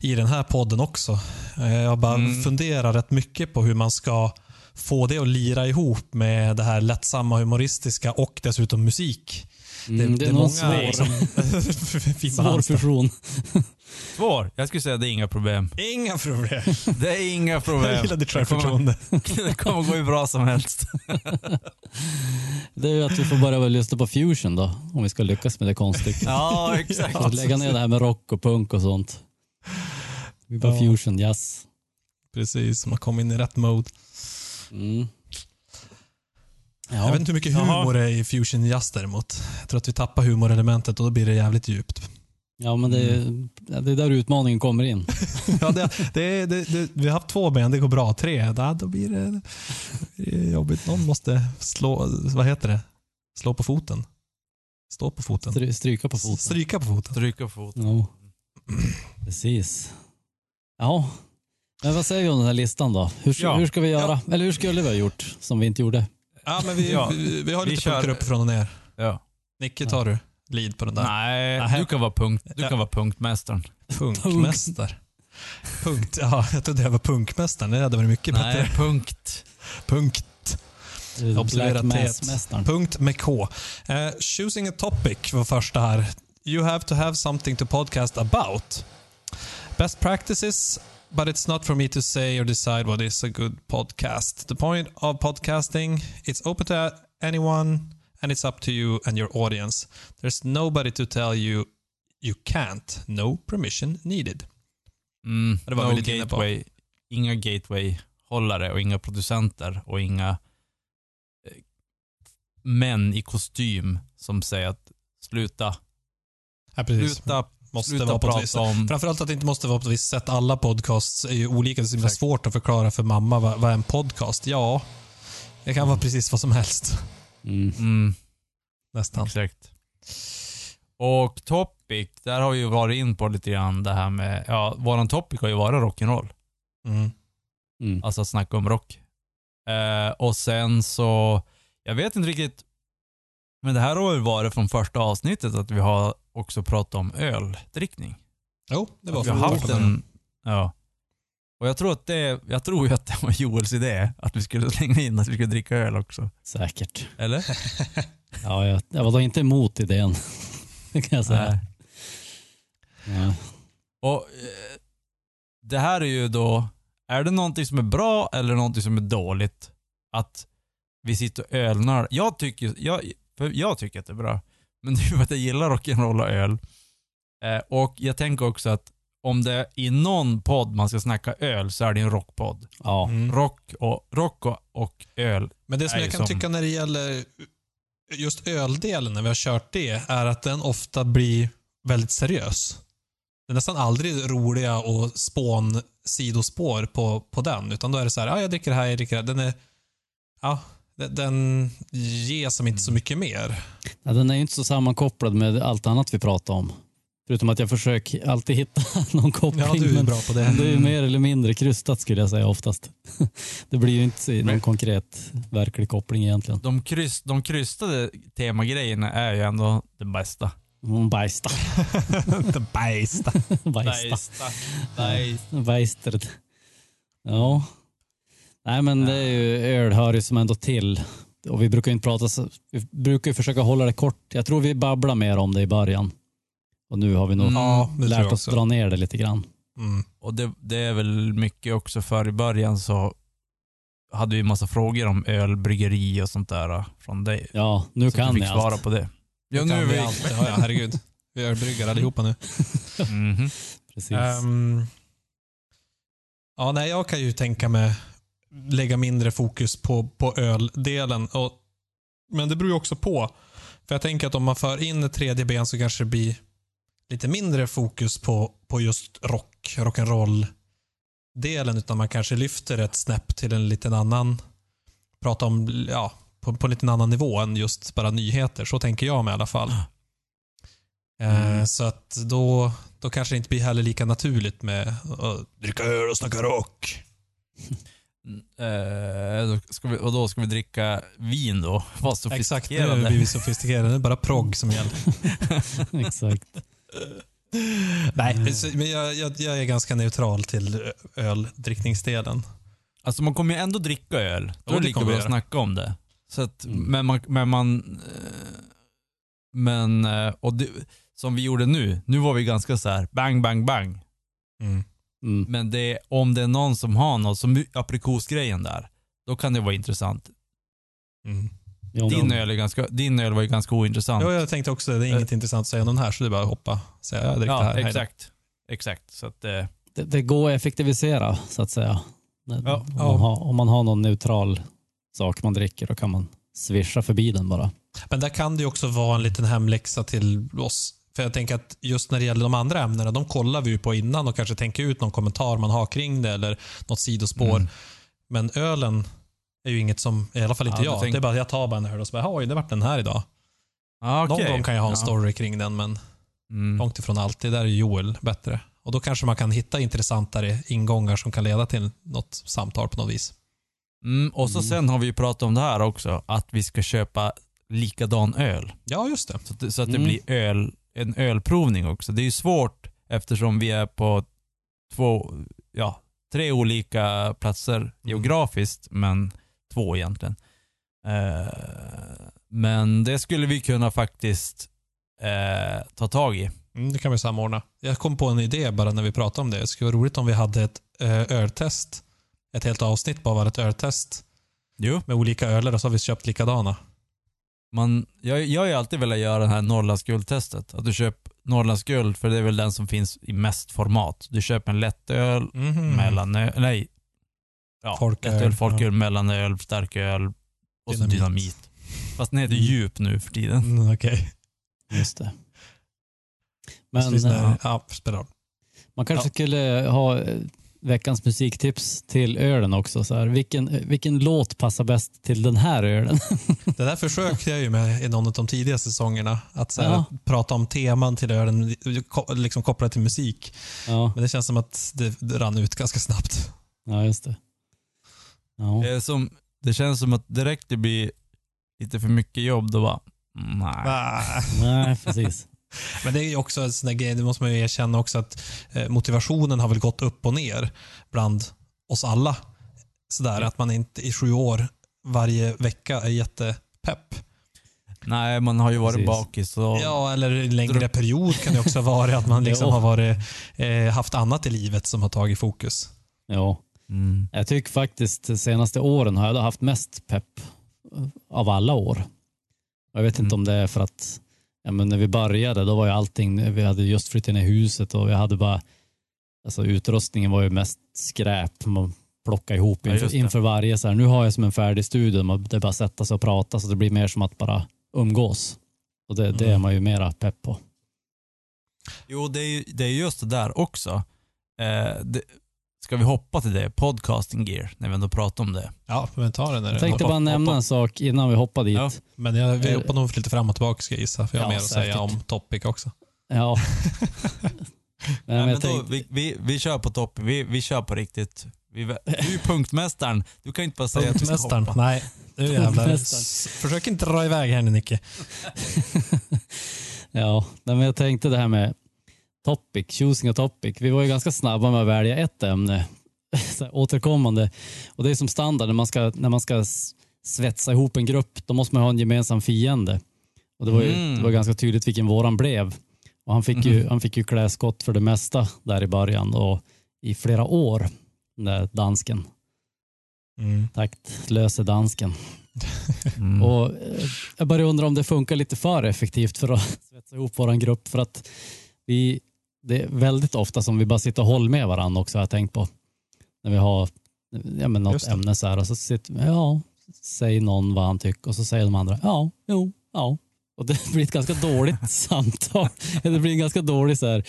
i den här podden också. Eh, jag bara Mm. funderar rätt mycket på hur man ska få det att lira ihop med det här lättsamma humoristiska och dessutom musik. mm, det, är nog svår, liksom, fina svår halstar. fusion. Svår. Jag skulle säga det är inga problem. Inga problem. Det är inga problem. Jag gillar ditt det, kommer, självförtroende. det kommer gå hur bra som helst. Det är ju att vi får börja lyssna på fusion då om vi ska lyckas med det konststycket. Ja, exakt. Så lägga ner det här med rock och punk och sånt. Vi bara Ja. fusion, jazz. Precis, man kommer in i rätt mode. Mm. Jag Ja, vet inte hur mycket Jaha. humor det är i fusion jazz däremot. Jag tror att vi tappar humorelementet och då blir det jävligt djupt. Ja, men det är, ja, det är där utmaningen kommer in. Ja, det, det, det, det, vi har haft två ben, det går bra. Tre, då, då blir det, jobbigt. Någon måste slå, vad heter det? Slå på foten. Stå på foten. Stry, stryka på foten. Stryka på foten. Stryka foten. Ja. Precis. Ja, men vad säger vi om den här listan då? Hur, Ja. hur ska vi göra? Eller hur skulle vi ha gjort som vi inte gjorde? Ja, men vi, Ja, vi, vi har vi lite kör- punkter uppifrån och ner. Ja. Nicke, tar du lead på den där? Nej, Nähä. du kan vara punkt. Du Ja. kan vara punktmästaren. Punkmästare. Punkt. Ja, jag trodde jag var punkmästaren. Det hade varit mycket Nej, bättre. punkt. Punkt. Observera Black T. Mass-mästaren. Punkt med K. Eh, choosing a topic var första här. you have to have something to podcast about. Best practices, but it's not for me to say or decide what is a good podcast. The point of podcasting, it's open to anyone and it's up to you and your audience. There's nobody to tell you you can't. No permission needed. Mm, Det var no lite gateway, inga gateway-hållare och inga producenter och inga eh, män i kostym som säger att sluta, Ja, precis. sluta, måste sluta vara på ett visst om... Framförallt att det inte måste vara på ett visst sätt. Alla podcasts är ju olika. Det är så svårt att förklara för mamma vad, vad är en podcast? Ja, det kan vara precis vad som helst. Mm. Mm, Nästan. exakt. Och topic, där har vi ju varit in på lite grann det här med, ja, våran topic har ju varit rock'n'roll. Mm. Mm. Alltså att snacka om rock. Eh, och sen så, jag vet inte riktigt, men det här har ju varit från första avsnittet att vi har också pratat om öldrickning. Jo, det var Att vi har haft en, ja. Och jag tror att det, jag tror ju att det var Joels idé att vi skulle slänga in att vi skulle dricka öl också. Säkert. Eller? Ja, jag, jag var då inte emot idén. Det kan jag säga. Nej. Ja. Och eh, det här är ju då, är det någonting som är bra eller någonting som är dåligt? Att vi sitter och ölnar. Jag tycker, jag, jag tycker att det är bra. Men det är för att jag gillar rock'n'roll och öl. Eh, och jag tänker också att om det är i någon podd man ska snacka öl så är det en rockpodd. Ja. Mm. Rock och, rock och, och öl. Men det som jag kan som- tycka när det gäller just öldelen, när vi har kört det, är att den ofta blir väldigt seriös. Det är nästan aldrig roliga och spån sidospår på, på den, utan då är det så här, ja, jag dricker det här, jag dricker det här. Den är, ja, den, den ger som inte så mycket mer. Ja, den är ju inte så sammankopplad med allt annat vi pratar om. Förutom att jag försöker alltid hitta någon koppling. Ja, du är men bra på det. det är ju mer eller mindre krystat skulle jag säga oftast. Det blir ju inte någon konkret verklig koppling egentligen. De, kryss, de krystade temagrejerna är ju ändå det bästa. Mm, Bajsta. Det bästa. Bästa. Bajstred. Ja. Nej men det är ju, öl hör ju som ändå till. Och vi brukar ju inte prata så, vi brukar ju försöka hålla det kort. Jag tror vi babblar mer om det i början. Och nu har vi nog Mm. Ja, lärt oss dra ner det lite grann. Mm. Och det, det är väl mycket också för i början så hade vi massa frågor om öl, bryggeri och sånt där från dig. Ja, nu så kan du fick ni svara allt. på det. Ja, nu är vi vi... allt. Ja, ja, herregud. Vi är bryggare allihopa nu. Mhm. Precis. Ehm, ja, nej, jag kan ju tänka mig lägga mindre fokus på, på öldelen. Och, men det beror ju också på. För jag tänker att om man för in ett tredje ben så kanske det blir lite mindre fokus på, på just rock, rock'n'roll delen utan man kanske lyfter ett snäpp till en liten annan, prata om, ja, på, på en liten annan nivå än just bara nyheter. Så tänker jag mig i alla fall. Eh, Mm. Så att då, då kanske det inte blir heller lika naturligt med att dricka öl och snacka rock. Eh, då ska vi, och då ska vi dricka vin då? Exakt, nu blir vi sofistikerade. Nu är det bara progg som gäller. Exakt. Nej, men jag, jag, jag är ganska neutral till öldrickningsdelen. Alltså man kommer ju ändå dricka öl. Då är det lika bra att snacka om det. Så att, Mm. Men man, men man eh, men, eh, och det, som vi gjorde nu, nu var vi ganska så här bang, bang, bang. Mm. Mm. Men det, om det är någon som har något, som aprikosgrejen där, då kan det vara intressant. Mm. Jo, Din öl, är ganska, din öl var ju ganska ointressant. Ja, jag tänkte också det. är inget intressant att säga någon här, så det är bara att hoppa. Säga, det ja här. exakt. Exakt. Så att, eh, det, det går att effektivisera så att säga. Ja, om, ja. Man har, om man har någon neutral sak man dricker då kan man swisha förbi den bara. Men där kan det ju också vara en liten hemläxa till oss. För jag tänker att just när det gäller de andra ämnena, de kollar vi ju på innan och kanske tänker ut någon kommentar man har kring det eller något sidospår. Mm. Men ölen är ju inget som, i alla fall inte Ja, jag. tänk- Det är bara att jag tar bara en öl och så bara, oj, det vart den här idag. ja, Någon gång kan jag ha en Ja. story kring den, men Mm. långt ifrån alltid. Där är Joel bättre. Och då kanske man kan hitta intressantare ingångar som kan leda till något samtal på något vis. Mm, och så Mm. sen har vi ju pratat om det här också, att vi ska köpa likadan öl. Ja, just det. Så att, det- så att det Mm. blir öl, en ölprovning också. Det är ju svårt eftersom vi är på två, ja, tre olika platser geografiskt, men två egentligen. Eh, men det skulle vi kunna faktiskt eh, ta tag i. Mm, det kan vi samordna. Jag kom på en idé bara när vi pratade om det. Det skulle vara roligt om vi hade ett eh, öltest. Ett helt avsnitt bara var ett öltest Jo. med olika öler och så har vi köpt likadana. Man, jag, jag har ju alltid velat göra det här Norrlandsguld-testet. Att du köper Norrlandsguld, för det är väl den som finns i mest format. Du köper en lättöl, Mhm. mellanöl, nej. Ja, Folköl, lättöl, folköl, ja. mellanöl, starköl och så Dynamit. dynamit. Fast den heter Mm. djup nu för tiden. Mm, Okej. Just det. Men, Men eh, ja, spelar man kanske Ja. skulle ha eh, veckans musiktips till ölen också. Så här. Vilken, eh, vilken låt passar bäst till den här ölen? Det där försökte jag ju med i någon av de tidiga säsongerna. Att så här, Ja. prata om teman till ölen, liksom kopplat till musik. ja, Men det känns som att det, det rann ut ganska snabbt. ja, just det. Ja. Det, är som, det känns som att direkt det blir lite för mycket jobb, då bara, nej. Nej, precis. Men det är ju också en sån där grej, det måste man ju erkänna också att eh, motivationen har väl gått upp och ner bland oss alla. Sådär att man inte i sju år varje vecka är jättepepp. Nej, man har ju varit Precis. bakis och Ja, eller en längre period kan det också vara att man liksom har varit, eh, haft annat i livet som har tagit fokus. Ja. Mm. Jag tycker faktiskt de senaste åren har jag haft mest pepp av alla år. Jag vet inte Mm. om det är för att ja, men när vi började då var ju allting, vi hade just flyttat in i huset och vi hade bara, alltså utrustningen var ju mest skräp. Man plockade ihop Ja, inför, det. inför varje. Så här, nu har jag som en färdig studio, det är bara att sätta sig och prata så det blir mer som att bara umgås. Och det, det är Mm. man ju mera pepp på. Jo, det är, ju- det är just det där också. Eh, det, ska vi hoppa till det? Podcasting gear, när vi ändå pratar om det. Ja, men ta den när Jag det tänkte hoppa- bara nämna hoppa. en sak innan vi hoppar dit. Ja. Men jag, vi Eh, hoppar nog lite fram och tillbaka ska jag gissa, för jag har Ja, mer att säkert. säga om topic också. Ja. Nej, men men jag då, tänkte, vi, vi, vi kör på topp, vi, vi kör på riktigt. Vi, du är punktmästaren, du kan inte bara säga att du ska hoppa. Nej, nu jävlar. Försök inte dra iväg här nu Nicke. ja, nej, men jag tänkte det här med topic, choosing a topic. Vi var ju ganska snabba med att välja ett ämne så återkommande. Och det är som standard när man ska, när man ska svetsa ihop en grupp, då måste man ha en gemensam fiende. Och det var ju Mm. det var ganska tydligt vilken våran blev. Och han fick, ju, han fick ju klä skott för det mesta där i början och i flera år, den där dansken, Mm. taktlöse dansken. Mm. Och eh, jag börjar undra om det funkar lite för effektivt för att svetsa ihop vår grupp. För att vi, det är väldigt ofta som vi bara sitter och håller med varandra också har jag tänkt på. När vi har ja, men något ämne så här och så sitter ja, säger någon vad han tycker och så säger de andra, ja, jo, ja. Och det blir ett ganska dåligt samtal. Det blir en ganska dålig så här.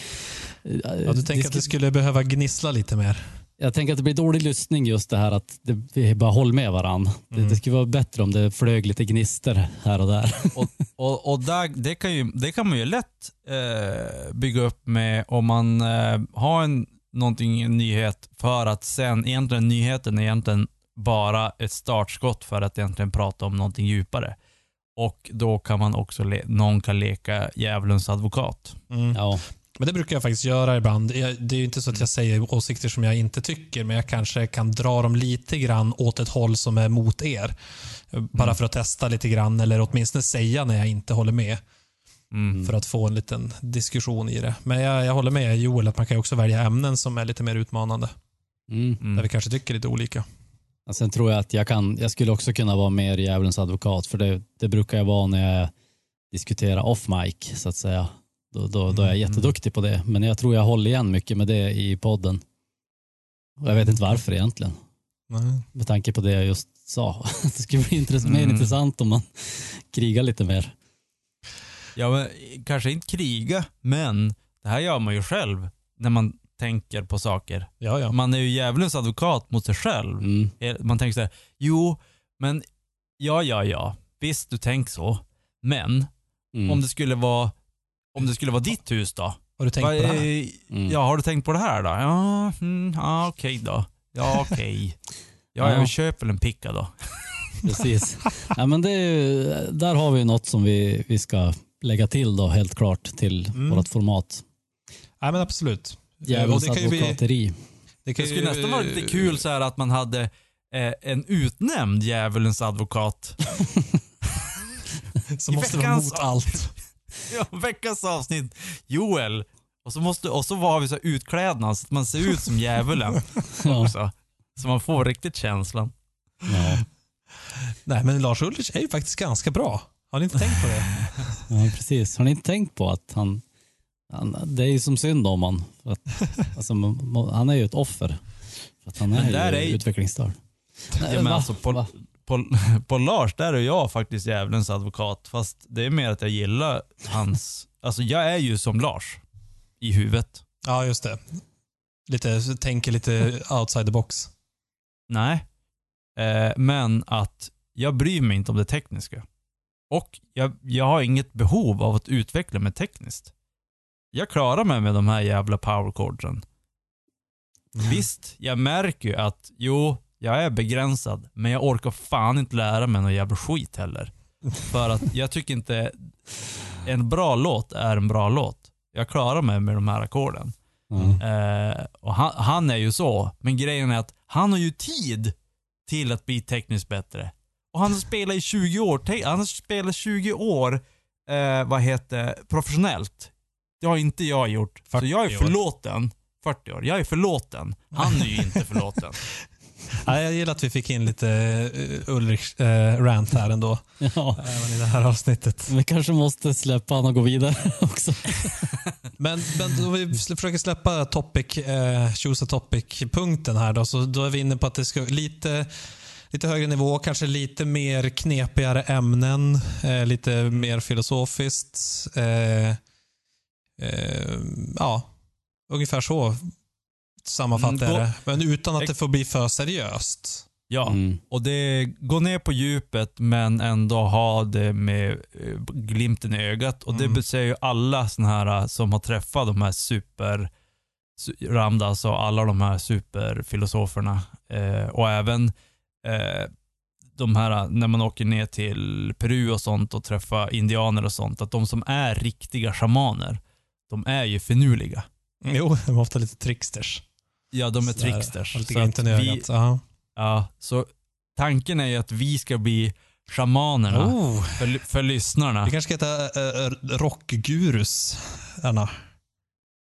Ja, du tänker att det skulle behöva gnissla lite mer? Jag tänker att det blir dålig lyssning just det här att det, vi bara håller med varandra. Det, Mm. det skulle vara bättre om det flög lite gnister här och där. Och, och, och där, det, kan ju, det kan man ju lätt eh, bygga upp med om man eh, har en, någonting, en nyhet för att sen, egentligen nyheten är egentligen bara ett startskott för att egentligen prata om någonting djupare. Och då kan man också, le, någon kan leka djävulens advokat. Mm. Ja, Men det brukar jag faktiskt göra ibland. Det är ju inte så att Mm. jag säger åsikter som jag inte tycker, men jag kanske kan dra dem lite grann åt ett håll som är mot er. Bara Mm. för att testa lite grann, eller åtminstone säga när jag inte håller med. Mm. För att få en liten diskussion i det. Men jag, jag håller med Joel att man kan också välja ämnen som är lite mer utmanande. mm. Där Mm. vi kanske tycker lite olika. Och Sen tror jag att jag, kan, jag skulle också kunna vara mer djävulens advokat för det, det brukar jag vara när jag diskuterar off mic så att säga. Då, då, då är jag Mm. jätteduktig på det. Men jag tror jag håller igen mycket med det i podden. Och jag vet inte varför egentligen. Nej. Med tanke på det jag just sa. Det skulle bli intress- mer Mm. intressant om man krigar lite mer. Ja, men, kanske inte kriga, men det här gör man ju själv när man tänker på saker. Ja, ja. Man är ju djävulens advokat mot sig själv. Mm. Eh, Man tänker så här, jo, men ja, ja, ja, visst du tänker så, men Mm. om det skulle vara om det skulle vara ditt hus då? Har du tänkt Vad på det här? är- Mm. Ja, har du tänkt på det här då? Ja, mm, ja okej då. Ja, okej. Ja, Ja. jag köper väl en picka då. Precis. ja, men det är ju, där har vi något som vi, vi ska lägga till då helt klart till Mm. vårt format. Nej, men absolut. Djävulens det kan ju bli- advokateri. Det, Det skulle ju- nästan vara lite kul så här att man hade eh, en utnämnd djävulens advokat. Som måste vara mot allt. Ja, veckans avsnitt. Joel. Och så, måste, och så var vi så här utklädnad så att man ser ut som djävulen också. Så man får riktigt känslan. Ja. Nej, men Lars Ulrich är ju faktiskt ganska bra. Har ni inte tänkt på det? ja, precis. Har ni inte tänkt på att han, han det är ju som synd om han. För att, alltså, han är ju ett offer. För att han Men är, där ju är ju- utvecklingsstörd. Ja, men alltså, på? På, på Lars, där är jag faktiskt djävulens advokat. Fast det är mer att jag gillar hans... Alltså jag är ju som Lars i huvudet. Ja, just det. Lite, tänker lite outside the box. Nej. Eh, men att jag bryr mig inte om det tekniska. Och jag, jag har inget behov av att utveckla mig tekniskt. Jag klarar mig med de här jävla powercordsen. Visst, jag märker ju att jo, jag är begränsad, men jag orkar fan inte lära mig någon jävla skit heller. För att jag tycker inte en bra låt är en bra låt. Jag klarar mig med de här ackorden. Ja. Eh, och han, han är ju så, men grejen är att han har ju tid till att bli tekniskt bättre. Och han spelat i 20 år, han har spelat 20 år, eh, vad heter professionellt. Det har inte jag gjort. Så 40 jag är förlåten. 40 år. Jag är förlåten. Han är ju inte förlåten. Ja, jag gillar att vi fick in lite uh, Ulrich uh, rant här ändå. Ja. Även i det här avsnittet. Vi kanske måste släppa han och gå vidare också. Men, men då vi försöker släppa topic, eh, choose a topic-punkten här då, så då är vi inne på att det ska lite, lite högre nivå, kanske lite mer knepigare ämnen, eh, lite mer filosofiskt. Eh, eh, ja, ungefär så sammanfattar Mm, jag det. Men utan att det får bli för seriöst. Ja, Mm. och det går ner på djupet men ändå ha det med eh, glimten i ögat. Och Mm. det säger ju alla såna här eh, som har träffat de här super su- Ramdas och alla de här superfilosoferna. Eh, och även eh, de här, eh, när man åker ner till Peru och sånt och träffar indianer och sånt, att de som är riktiga shamaner, de är ju finurliga. Jo, de är ofta lite tricksters. Ja, de är Sådär, tricksters. Så att vi-. Ja. Ja, så tanken är ju att vi ska bli shamanerna Oh, för, för lyssnarna. vi kanske ska heta äh, rockgurus, Anna.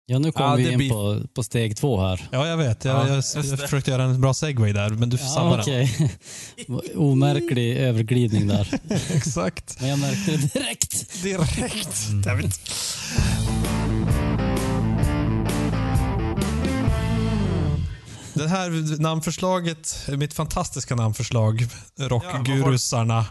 Ja, nu kommer Ja, vi det in blir- på, på steg två här. Ja, jag vet. Jag, Ja, jag, jag försökte göra en bra segway där, men du Ja, sabbade okej. Omärklig överglidning där. den. Exakt. Men jag märkte det direkt. Direkt. Mm. Det här namnförslaget, mitt fantastiska namnförslag, Rockgurusarna,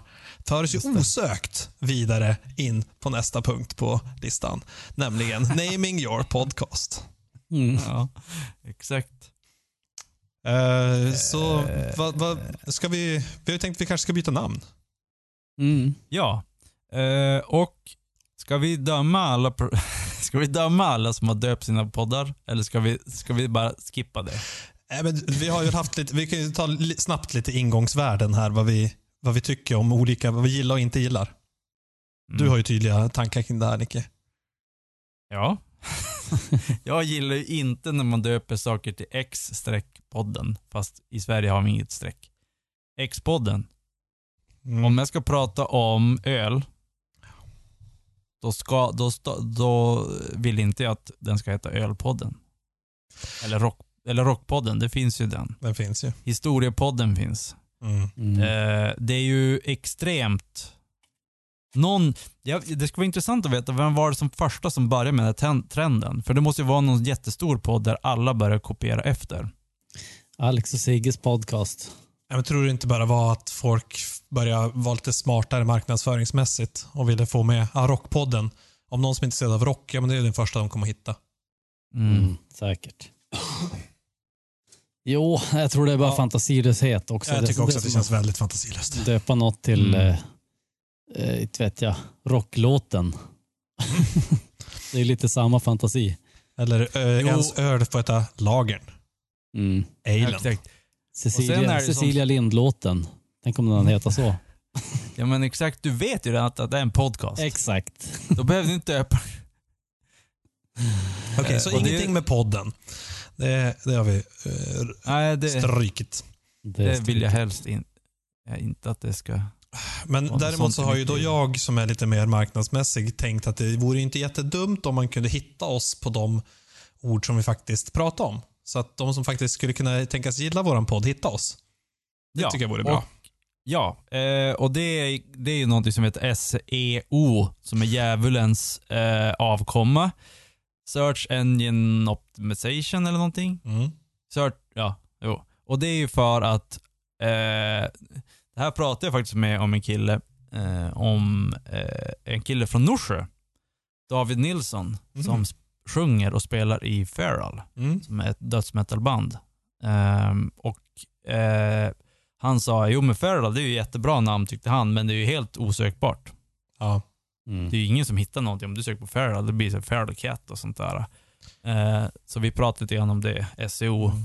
för oss ju osökt vidare in på nästa punkt på listan. Nämligen Naming your podcast. Mm. Ja, exakt. Eh, så vad, vad, ska vi, vi har ju tänkt att vi kanske ska byta namn. Mm. Ja, eh, och ska vi döma alla Ska vi döma alla som har döpt sina poddar? Eller ska vi, ska vi bara skippa det? Nej, men vi har ju haft lite, vi kan ju ta snabbt lite ingångsvärden här, vad vi, vad vi tycker om olika, vad vi gillar och inte gillar. Du Mm. har ju tydliga tankar kring det här Nicke. Ja. jag gillar ju inte när man döper saker till X-podden, fast i Sverige har vi inget streck. X-podden. Mm. Om jag ska prata om öl, då, ska, då, då vill inte jag att den ska heta Ölpodden. Eller, rock, eller Rockpodden, det finns ju den. Den finns ju. Historiepodden finns. Mm. Mm. Eh, det är ju extremt... Någon, ja, det skulle vara intressant att veta, vem var det som första som började med den här trenden? För det måste ju vara någon jättestor podd där alla börjar kopiera efter. Alex och Sigges podcast. Ja, men tror du inte bara var att folk började vara lite smartare marknadsföringsmässigt och ville få med ja, Rockpodden? Om någon som är intresserad av rock, ja men det är den första de kommer att hitta. Mm. Mm. Säkert. Jo, jag tror det är bara Ja. fantasilöshet också. Jag tycker också att det känns väldigt fantasilöst. Döpa något till, Mm. eh, eh, inte vet jag, rocklåten. det är lite samma fantasi. Eller Jo. ens öl får heta Lagern. Mm. Exakt. Cecilia, Och sen är det som- Cecilia Lind-låten. Tänk om den heter så. Ja men exakt, du vet ju redan att, att det är en podcast. Exakt. Då behöver du inte döpa. Okej, så Och det- ingenting med podden. Det, det har vi Nej, det, strykit. det vill jag helst in, ja, inte att det ska... Men Ja, däremot så har ju då jag som är lite mer marknadsmässig tänkt att det vore inte jättedumt om man kunde hitta oss på de ord som vi faktiskt pratar om. Så att de som faktiskt skulle kunna tänkas gilla våran podd, hitta oss. Det tycker jag vore bra. Och, ja, eh, och det, är- det är ju någonting som heter SEO, som är djävulens eh, avkomma. Search Engine Optimization eller någonting. Mm. Search, ja, jo. Och det är ju för att, eh, det här pratade jag faktiskt med om en kille, eh, om eh, en kille från Norsjö. David Nilsson, Mhm. som sjunger och spelar i Feral Mm. som är ett dödsmetalband. Ehm, och eh, han sa, jo men Feral det är ju jättebra namn tyckte han, men det är ju helt osökbart. Ja. Mm. Det är ju ingen som hittar någonting om du söker på Feral, det blir så Feral Cat och sånt där. Eh, så vi pratade lite grann om det, SEO. Mm.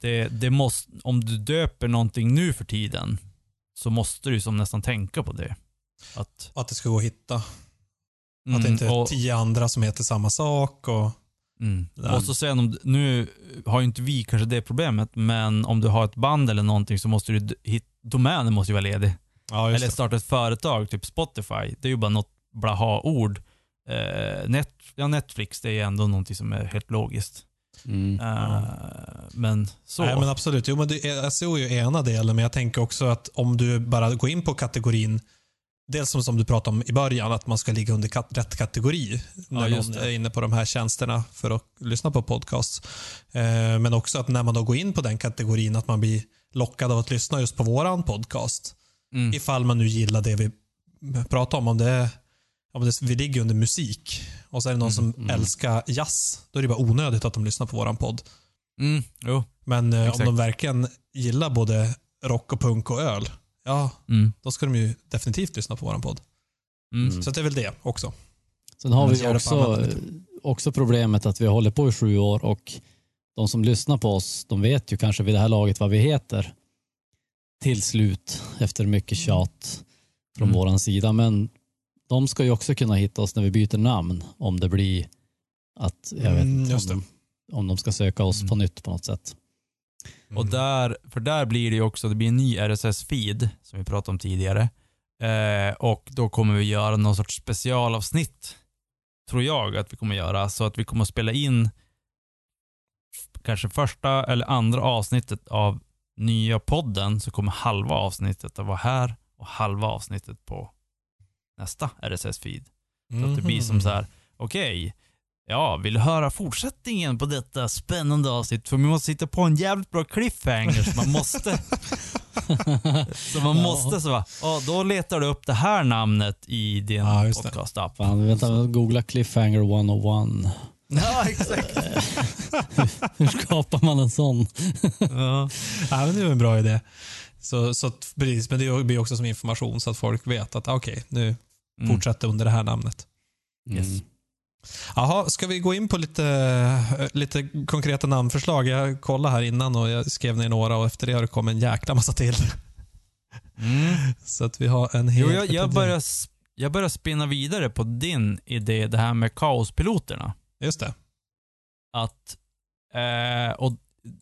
Det, det måste, om du döper någonting nu för tiden, så måste du som nästan tänka på det. Att, att det ska gå att hitta. att det Mm, inte är och- tio andra som heter samma sak. Och, Mm. Och så sen om, nu har ju inte vi kanske det problemet, men om du har ett band eller någonting så måste du, d- hit, domänen måste ju vara ledig. Ja, Eller starta ett företag, typ Spotify. Det är ju bara något blaha-ord. Eh, net, ja, Netflix, det är ändå någonting som är helt logiskt. Mm. Eh, Men så. Nej, men absolut. Jo, men det, är- SEO är ju ena delen, men jag tänker också att om du bara går in på kategorin Dels som, som du pratade om i början, att man ska ligga under kat rätt kategori när just någon är inne på de här tjänsterna för att lyssna på podcast. Eh, men också att när man då går in på den kategorin, att man blir lockad av att lyssna just på våran podcast. Mm. Ifall man nu gillar det vi pratar om. Om det, om det vi ligger under musik och så är det någon som mm. älskar jazz, då är det bara onödigt att de lyssnar på våran podd. Mm. Jo. Men eh, om de verkligen gillar både rock och punk och öl, ja, Mm. då ska de ju definitivt lyssna på våran podd. Mm. Mm. Så det är väl det också. Sen har Men vi också, också problemet att vi har hållit på i sju år och de som lyssnar på oss, de vet ju kanske vid det här laget vad vi heter till slut efter mycket tjat från Mm. våran sida. Men de ska ju också kunna hitta oss när vi byter namn om det blir att, jag vet Mm, om, de, om de ska söka oss Mm. på nytt på något sätt. Och där, för där blir det ju också, det blir en ny RSS-feed som vi pratade om tidigare. Eh, och då kommer vi göra någon sorts specialavsnitt, tror jag att vi kommer göra. Så att vi kommer att spela in kanske första eller andra avsnittet av nya podden, så kommer halva avsnittet att vara här och halva avsnittet på nästa RSS-feed. Så att det blir som så här, okej, ja, vill du höra fortsättningen på detta spännande avsnitt? För vi måste sitta på en jävligt bra cliffhanger så man måste, så man Ja. måste så va, ja, då letar du upp det här namnet i din Ja, podcast-app. Vänta, googla Cliffhanger 101. Ja, exakt. Hur skapar man en sån? Ja. Ja, men det är en bra idé. Så, så att, precis, men det blir också som information så att folk vet att okej, nu Mm. fortsätter under det här namnet. Yes. Mm. Jaha, ska vi gå in på lite, lite konkreta namnförslag? Jag kollade här innan och jag skrev ner några och efter det har det kommit en jäkla massa till. Mm. Så att vi har en hel... Jo, jag, jag, börjar, jag börjar spinna vidare på din idé, det här med kaospiloterna. Just det. Att, eh, och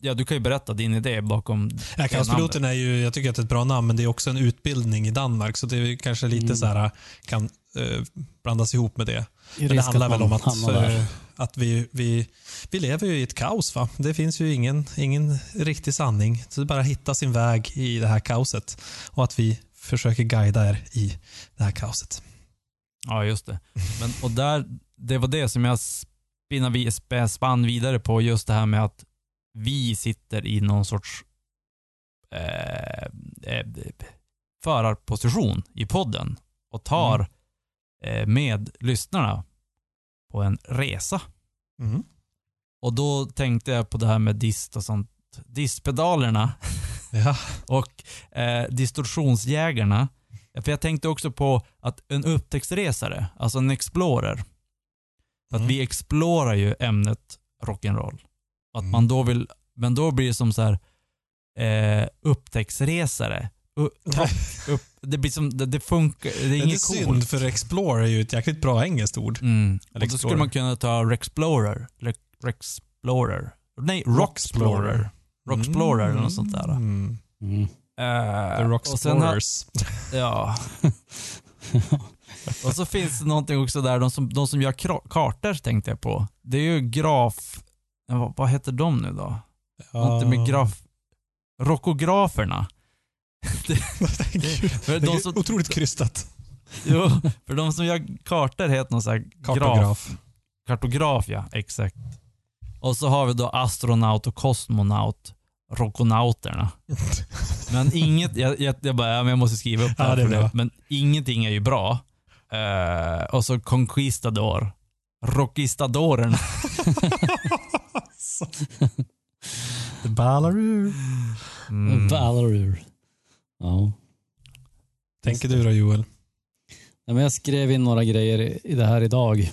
ja, du kan ju berätta din idé bakom Ja, Kaospiloten är ju, jag tycker att det är ett bra namn, men det är också en utbildning i Danmark, så det är kanske lite Mm. så här kan eh, blandas ihop med det. Men det handlar väl om att, eh, att vi, vi, vi lever ju i ett kaos. Va? Det finns ju ingen, ingen riktig sanning. Så det är bara att hitta sin väg i det här kaoset och att vi försöker guida er i det här kaoset. Ja, just det. Men, och där, det var det som jag spinna vi, spann vidare på, just det här med att vi sitter i någon sorts eh, eh, förarposition i podden och tar eh, med lyssnarna på en resa. Mm. Och då tänkte jag på det här med dist och sånt. Distpedalerna Ja. och eh, distorsionsjägarna. För jag tänkte också på att en upptäcktsresare, alltså en explorer, för att Mm. vi explorar ju ämnet rock'n'roll. Att Mm. man då vill, men då blir det som så här eh, upptäcktsresare. U, ta, upp, det blir som, det, det funkar, det är Det är inget synd, coolt. för Explore är ju ett jäkligt bra engelskt ord. Mm. Och då skulle Explorer. man kunna ta Rexplorer, Rex, Rexplorer. Nej, Rocksplorer. Rocksplorer eller något sånt där. Mm. Mm. Eh, The Rock och sen har- Explorers. Ja. och så finns det någonting också där, de som, de som gör kartor tänkte jag på. Det är ju graf... ja, Vad, vad heter de nu då? Någonting med graf... Rokograferna. För det de som, otroligt krystat. jo, för de som gör kartor heter någon sån här graf, Kartograf. kartograf. Ja, exakt. Och så har vi då astronaut och kosmonaut, rokonauterna. Men inget, jag, jag, jag bara, ja, men jag måste skriva upp det Ja, här det är för det. Men ingenting är ju bra. Eh, och så conquistador. Rockistadorerna. The Ballaroo. Mm. Valorur. Ja. Tänker du då Joel? Nej, men jag skrev in några grejer i- i det här idag.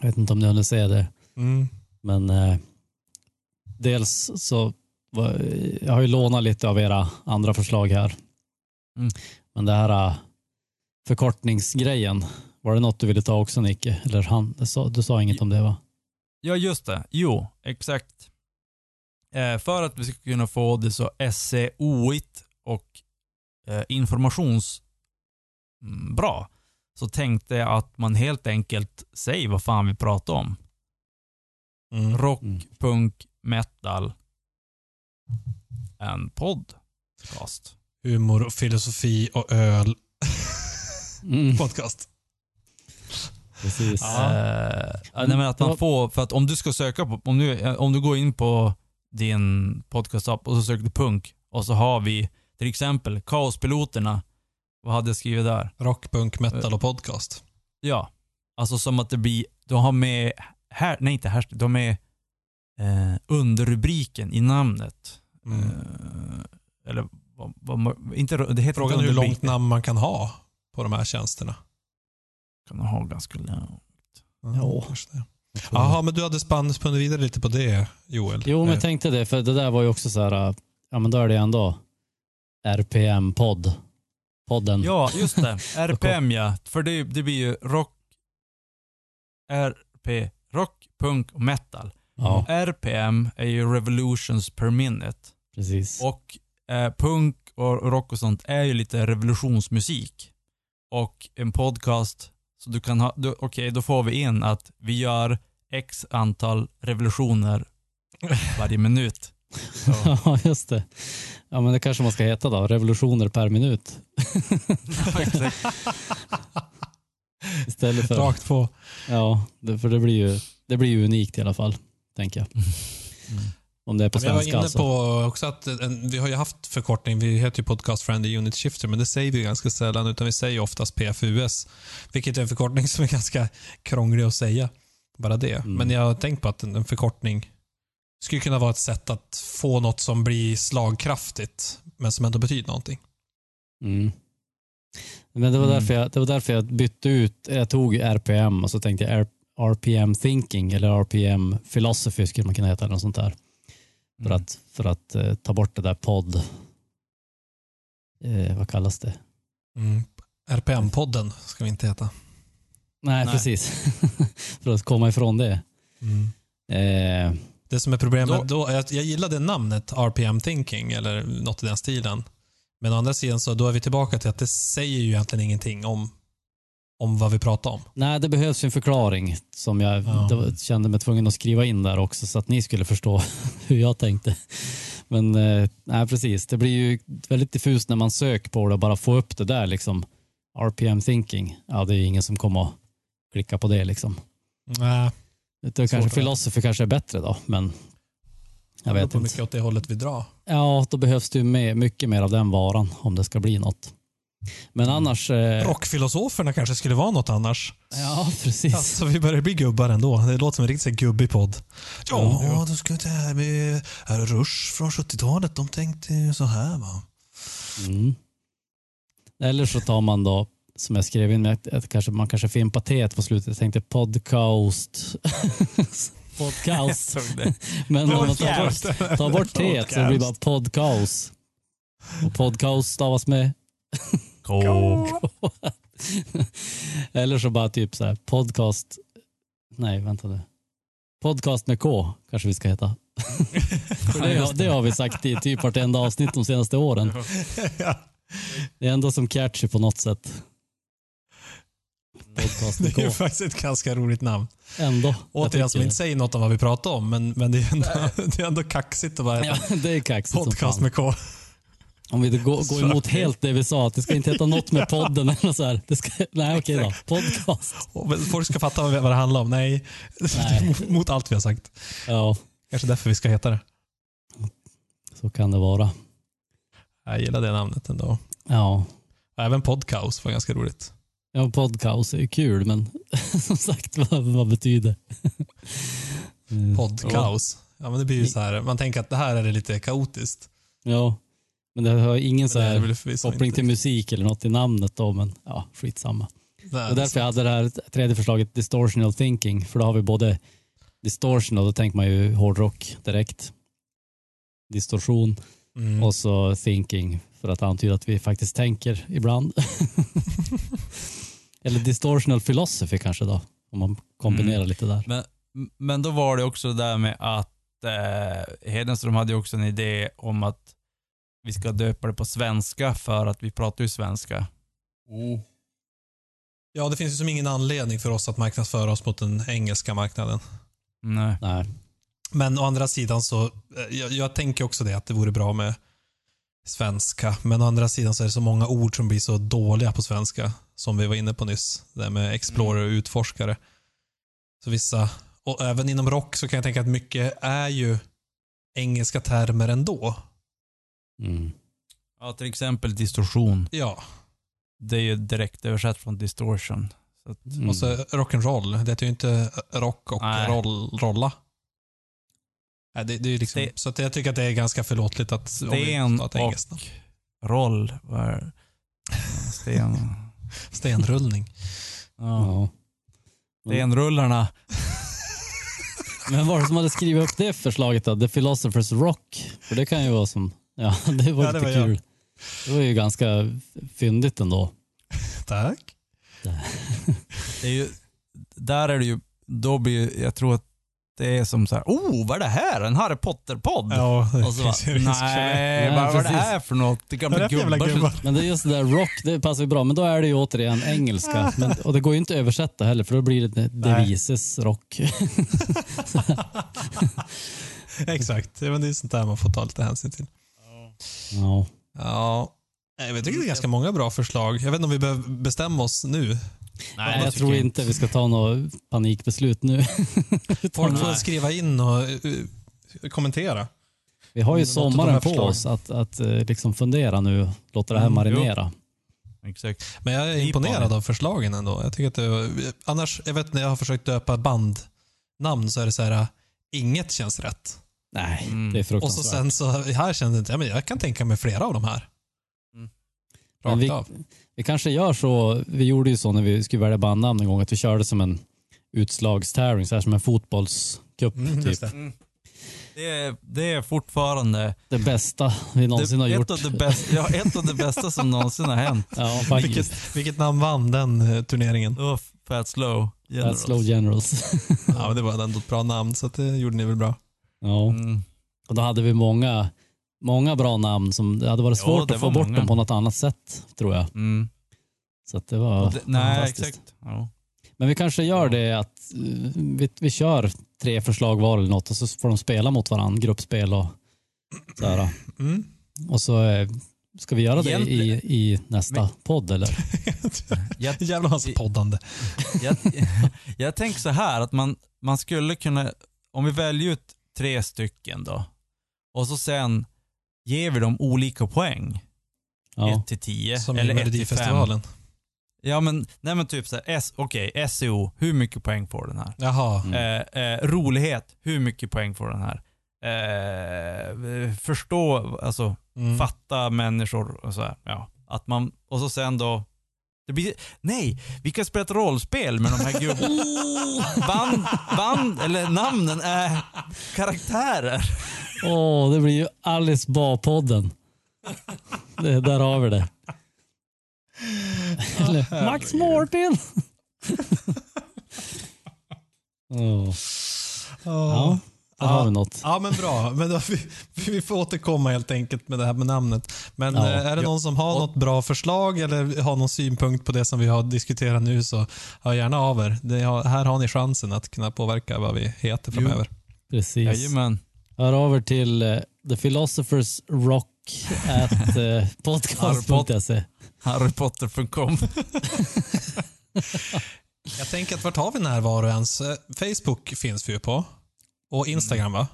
Jag vet inte om ni hunnit se det. Mm. Men eh, dels så var, jag har ju lånat lite av era andra förslag här. Mm. Men det här eh, förkortningsgrejen, var det något du ville ta också Nicke? Eller han, du, sa, du sa inget om det va? Ja, just det. Jo, exakt. Eh, för att vi ska kunna få det så SEO-igt och eh, informations mm, bra så tänkte jag att man helt enkelt säger vad fan vi pratar om. Mm. Rock, Mm. punk, metal, en podcast. Humor, och filosofi och öl. Mm, Podcast. precis. Ja. Eh, nej, men att man får, för att om du ska söka på, om du, om du går in på din podcast-app och så söker du punk och så har vi till exempel Kaospiloterna. Vad hade jag skrivit där? Rock, punk, metal och podcast. Ja, alltså som att det blir, du har med, här, nej inte här, har med eh, underrubriken i namnet. Mm. Eh, eller vad, vad, inte, det heter Frågan är hur långt namn man kan ha på de här tjänsterna. Kan ha ganska långt. Ja. kanske det. Jaha, men du hade spunnit vidare lite på det, Joel. Jo, men Eh, jag tänkte det, för det där var ju också så här, äh, ja men då är det ändå RPM-podd. Podden. Ja, just det. RPM ja. För det, det blir ju rock, RP, rock, punk och metal. Ja, RPM är ju revolutions per minute. precis. Och eh, punk och rock och sånt är ju lite revolutionsmusik. Och en podcast, så du kan ha, okej då får vi in att vi gör x antal revolutioner varje minut. Ja, just det. Ja, men det kanske man ska heta då. Revolutioner per minut. Istället för... Rakt på. Ja, för det blir, ju, det blir ju unikt i alla fall, tänker jag. Om det är på Jag var svenska inne alltså. på också att en, vi har ju haft förkortning, vi heter ju Podcast Friendly Unit Shifter, men det säger vi ganska sällan, utan vi säger oftast PFUS, vilket är en förkortning som är ganska krånglig att säga. Bara det. Mm. Men jag har tänkt på att en, en förkortning skulle kunna vara ett sätt att få något som blir slagkraftigt, men som ändå betyder någonting. Mm. Men det var, Mm. därför jag, det var därför jag bytte ut, jag tog RPM och så tänkte jag RPM thinking eller RPM philosophy skulle man kunna heta eller något sånt där. För Mm. att, för att eh, ta bort det där podd, eh, vad kallas det? Mm. RPM-podden ska vi inte heta. Nej, Nej. precis. för att komma ifrån det. Mm. Eh, Det som är problemet, Då- då, jag, jag gillade namnet RPM Thinking eller något i den stilen. Men å andra sidan så då är vi tillbaka till att det säger ju egentligen ingenting om, om vad vi pratar om. nej, det behövs en förklaring som jag Ja. kände mig tvungen att skriva in där också så att ni skulle förstå hur jag tänkte. Men eh, nej, precis. Det blir ju väldigt diffust när man söker på det och bara få upp det där liksom. RPM thinking. Ja, det är ingen som kommer att klicka på det liksom. Nej, Det är kanske philosophy kanske är bättre då, men jag vet på inte. mycket åt det hållet vi drar. Ja, då behövs det ju mycket mer av den varan om det ska bli något. Men annars... Eh, Rockfilosoferna kanske skulle vara något annars. ja, precis. Alltså, vi börjar bli gubbar ändå. Det låter som en riktigt gubbig podd. Ja, Ja. då ska det här med här Rush från 70-talet. De tänkte så här va. Mm. Eller så tar man då, som jag skrev in, att, att kanske, man kanske fimpar T på slutet. Jag tänkte podcast. podcast. Men om man tar bort, tar bort T så det blir bara podcast. Och podcast stavas med K. Eller så bara typ så här podcast. Nej, vänta nu. Podcast med K kanske vi ska heta. För det, har- det har vi sagt i typ vartenda avsnitt de senaste åren. Det är ändå som catchy på något sätt. Podcast med Det är ju K. faktiskt ett ganska roligt namn. Ändå. Återigen, som inte säger något om vad vi pratar om, men, men det, är ändå, det är ändå kaxigt att heta Ja, det är kaxigt podcast med K. Om vi går, går emot helt det vi sa, att det ska inte heta något med podden eller så här. Det ska, nej, okej då. Podcast. Folk ska fatta vad det handlar om. Nej, Nej. mot allt vi har sagt. Ja, Kanske därför vi ska heta det. så kan det vara. Jag gillar det namnet ändå. Ja, Även podcast var ganska roligt. ja podcast är kul, men som sagt, vad, vad betyder. Podkaos. Ja, men det blir ju så här. Man tänker att det här är lite kaotiskt. Ja, men det har ingen så är här koppling till musik eller något i namnet då, men ja, skitsamma. Det var därför jag hade det här tredje förslaget, distortional thinking, för då har vi både distortion och då tänker man ju hårdrock direkt. Distorsion Mm. och så thinking för att antyda att vi faktiskt tänker ibland. eller distortional philosophy kanske då, om man kombinerar Mm. lite där. Men, men då var det också det där med att eh, Hedenström hade ju också en idé om att vi ska döpa det på svenska för att vi pratar ju svenska. Ja, det finns ju som ingen anledning för oss att marknadsföra oss mot den engelska marknaden. Nej. Nej. Men å andra sidan så, eh, jag, jag tänker också det att det vore bra med svenska. Men å andra sidan så är det så många ord som blir så dåliga på svenska. Som vi var inne på nyss. Det där med explorer och utforskare. Så vissa, och även inom rock så kan jag tänka att mycket är ju engelska termer ändå. Mm. Ja, till exempel distorsion. Ja, Det är ju direkt översatt från distortion. Så att, Mm. och så rock'n'roll. Det heter ju inte rock och Nej. roll, rolla. Nej, det, det är liksom, Det- så att jag tycker att det är ganska förlåtligt att sten och roll. Vad är Sten. Stenrullning. Ja. Ja. Stenrullarna. Men var det som hade skrivit upp det förslaget då? The Philosopher's Rock? För det kan ju vara som, ja det var Ja, det lite var jag. kul. Det var ju ganska fyndigt ändå. Tack. Det är ju, där är det ju, då blir jag tror att det är som så här, oh vad är det här? En Harry Potter-podd? Ja, det Och så bara, ju risk det. nej, Nej, vad vad är det här för något? Det kan bli det gubbar. Men det är just det där rock, det passar ju bra. Men då är det ju återigen engelska. Men, och det går ju inte att översätta heller för då blir det devises rock. Exakt. Men det är sånt där man får ta lite hänsyn till. Ja. Ja. Jag tycker det är ganska många bra förslag. Jag vet inte om vi behöver bestämma oss nu. Nej, jag tror inte vi ska ta något panikbeslut nu. Folk får skriva in och uh, kommentera. Vi har ju Något sommaren på oss att, att eh, liksom fundera nu låta det här Mm, marinera. Exakt. Men jag är imponerad av förslagen ändå. Jag tycker att det, annars, jag vet när jag har försökt döpa bandnamn så är det så här, inget känns rätt. Nej, Mm. det är Och så fruktansvärt. sen så, här känns det inte, ja, men jag kan tänka mig flera av de här. Mm. Rakt vi, av. vi kanske gör så, vi gjorde ju så när vi skulle välja bandnamn en gång, att vi körde som en utslagstävling, så här som en fotbollscup. Mm, typ. det. Det är, det är fortfarande Det bästa vi någonsin har det, gjort. ett, av det bästa, ja, ett av det bästa som någonsin har hänt. Ja. Vilket, vilket namn vann den eh, turneringen? Det var Fat Slow. Generals. slow generals. Ja, men det var ändå ett bra namn, så det gjorde ni väl bra. Ja. Mm. Och då hade vi många, många bra namn som det hade varit Ja, svårt det att få var bort många. dem på något annat sätt, tror jag. Mm. Så att det var det, nej, fantastiskt. exakt. Ja. Men vi kanske gör Ja. det att eh, vi, vi kör tre förslag var eller något och så får de spela mot varandra, gruppspel och så här. Mm. Och så eh, ska vi göra det i, i nästa podd eller? Jag, Jävla hans poddande. jag, jag tänker så här att man, man skulle kunna, om vi väljer ut tre stycken då, och så sen ger vi dem olika poäng. Ja. 1 till 10 Som i eller 1 till 5. Melodifestivalen. Ja men, nej men typ såhär, S, okej, SEO, hur mycket poäng får den här? Jaha. Mm. Eh, eh, rolighet, hur mycket poäng får den här? Eh, förstå, alltså Mm. fatta människor och så här, ja. Att man, och så sen då, det blir, nej, vi kan spela ett rollspel med de här gubbarna. band, band, eller namnen är karaktärer. Åh, det blir ju Alice Ba-podden. Det, där har vi det. Eller Max Martin. Åh. Ja, där har vi något. Ja, men bra. Men då, vi, vi får återkomma helt enkelt med det här med namnet. Men Ja. eh, är det någon som har något bra förslag eller har någon synpunkt på det som vi har diskuterat nu så hör gärna av er. Det har, här har ni chansen att kunna påverka vad vi heter framöver. Precis. Jajamän. Hör över till uh, The Philosophers Rock at uh, podcast.se. Harrypotter.com. Jag tänker att vart har vi närvaro ens? Eh, Facebook finns vi ju på. Och Instagram va?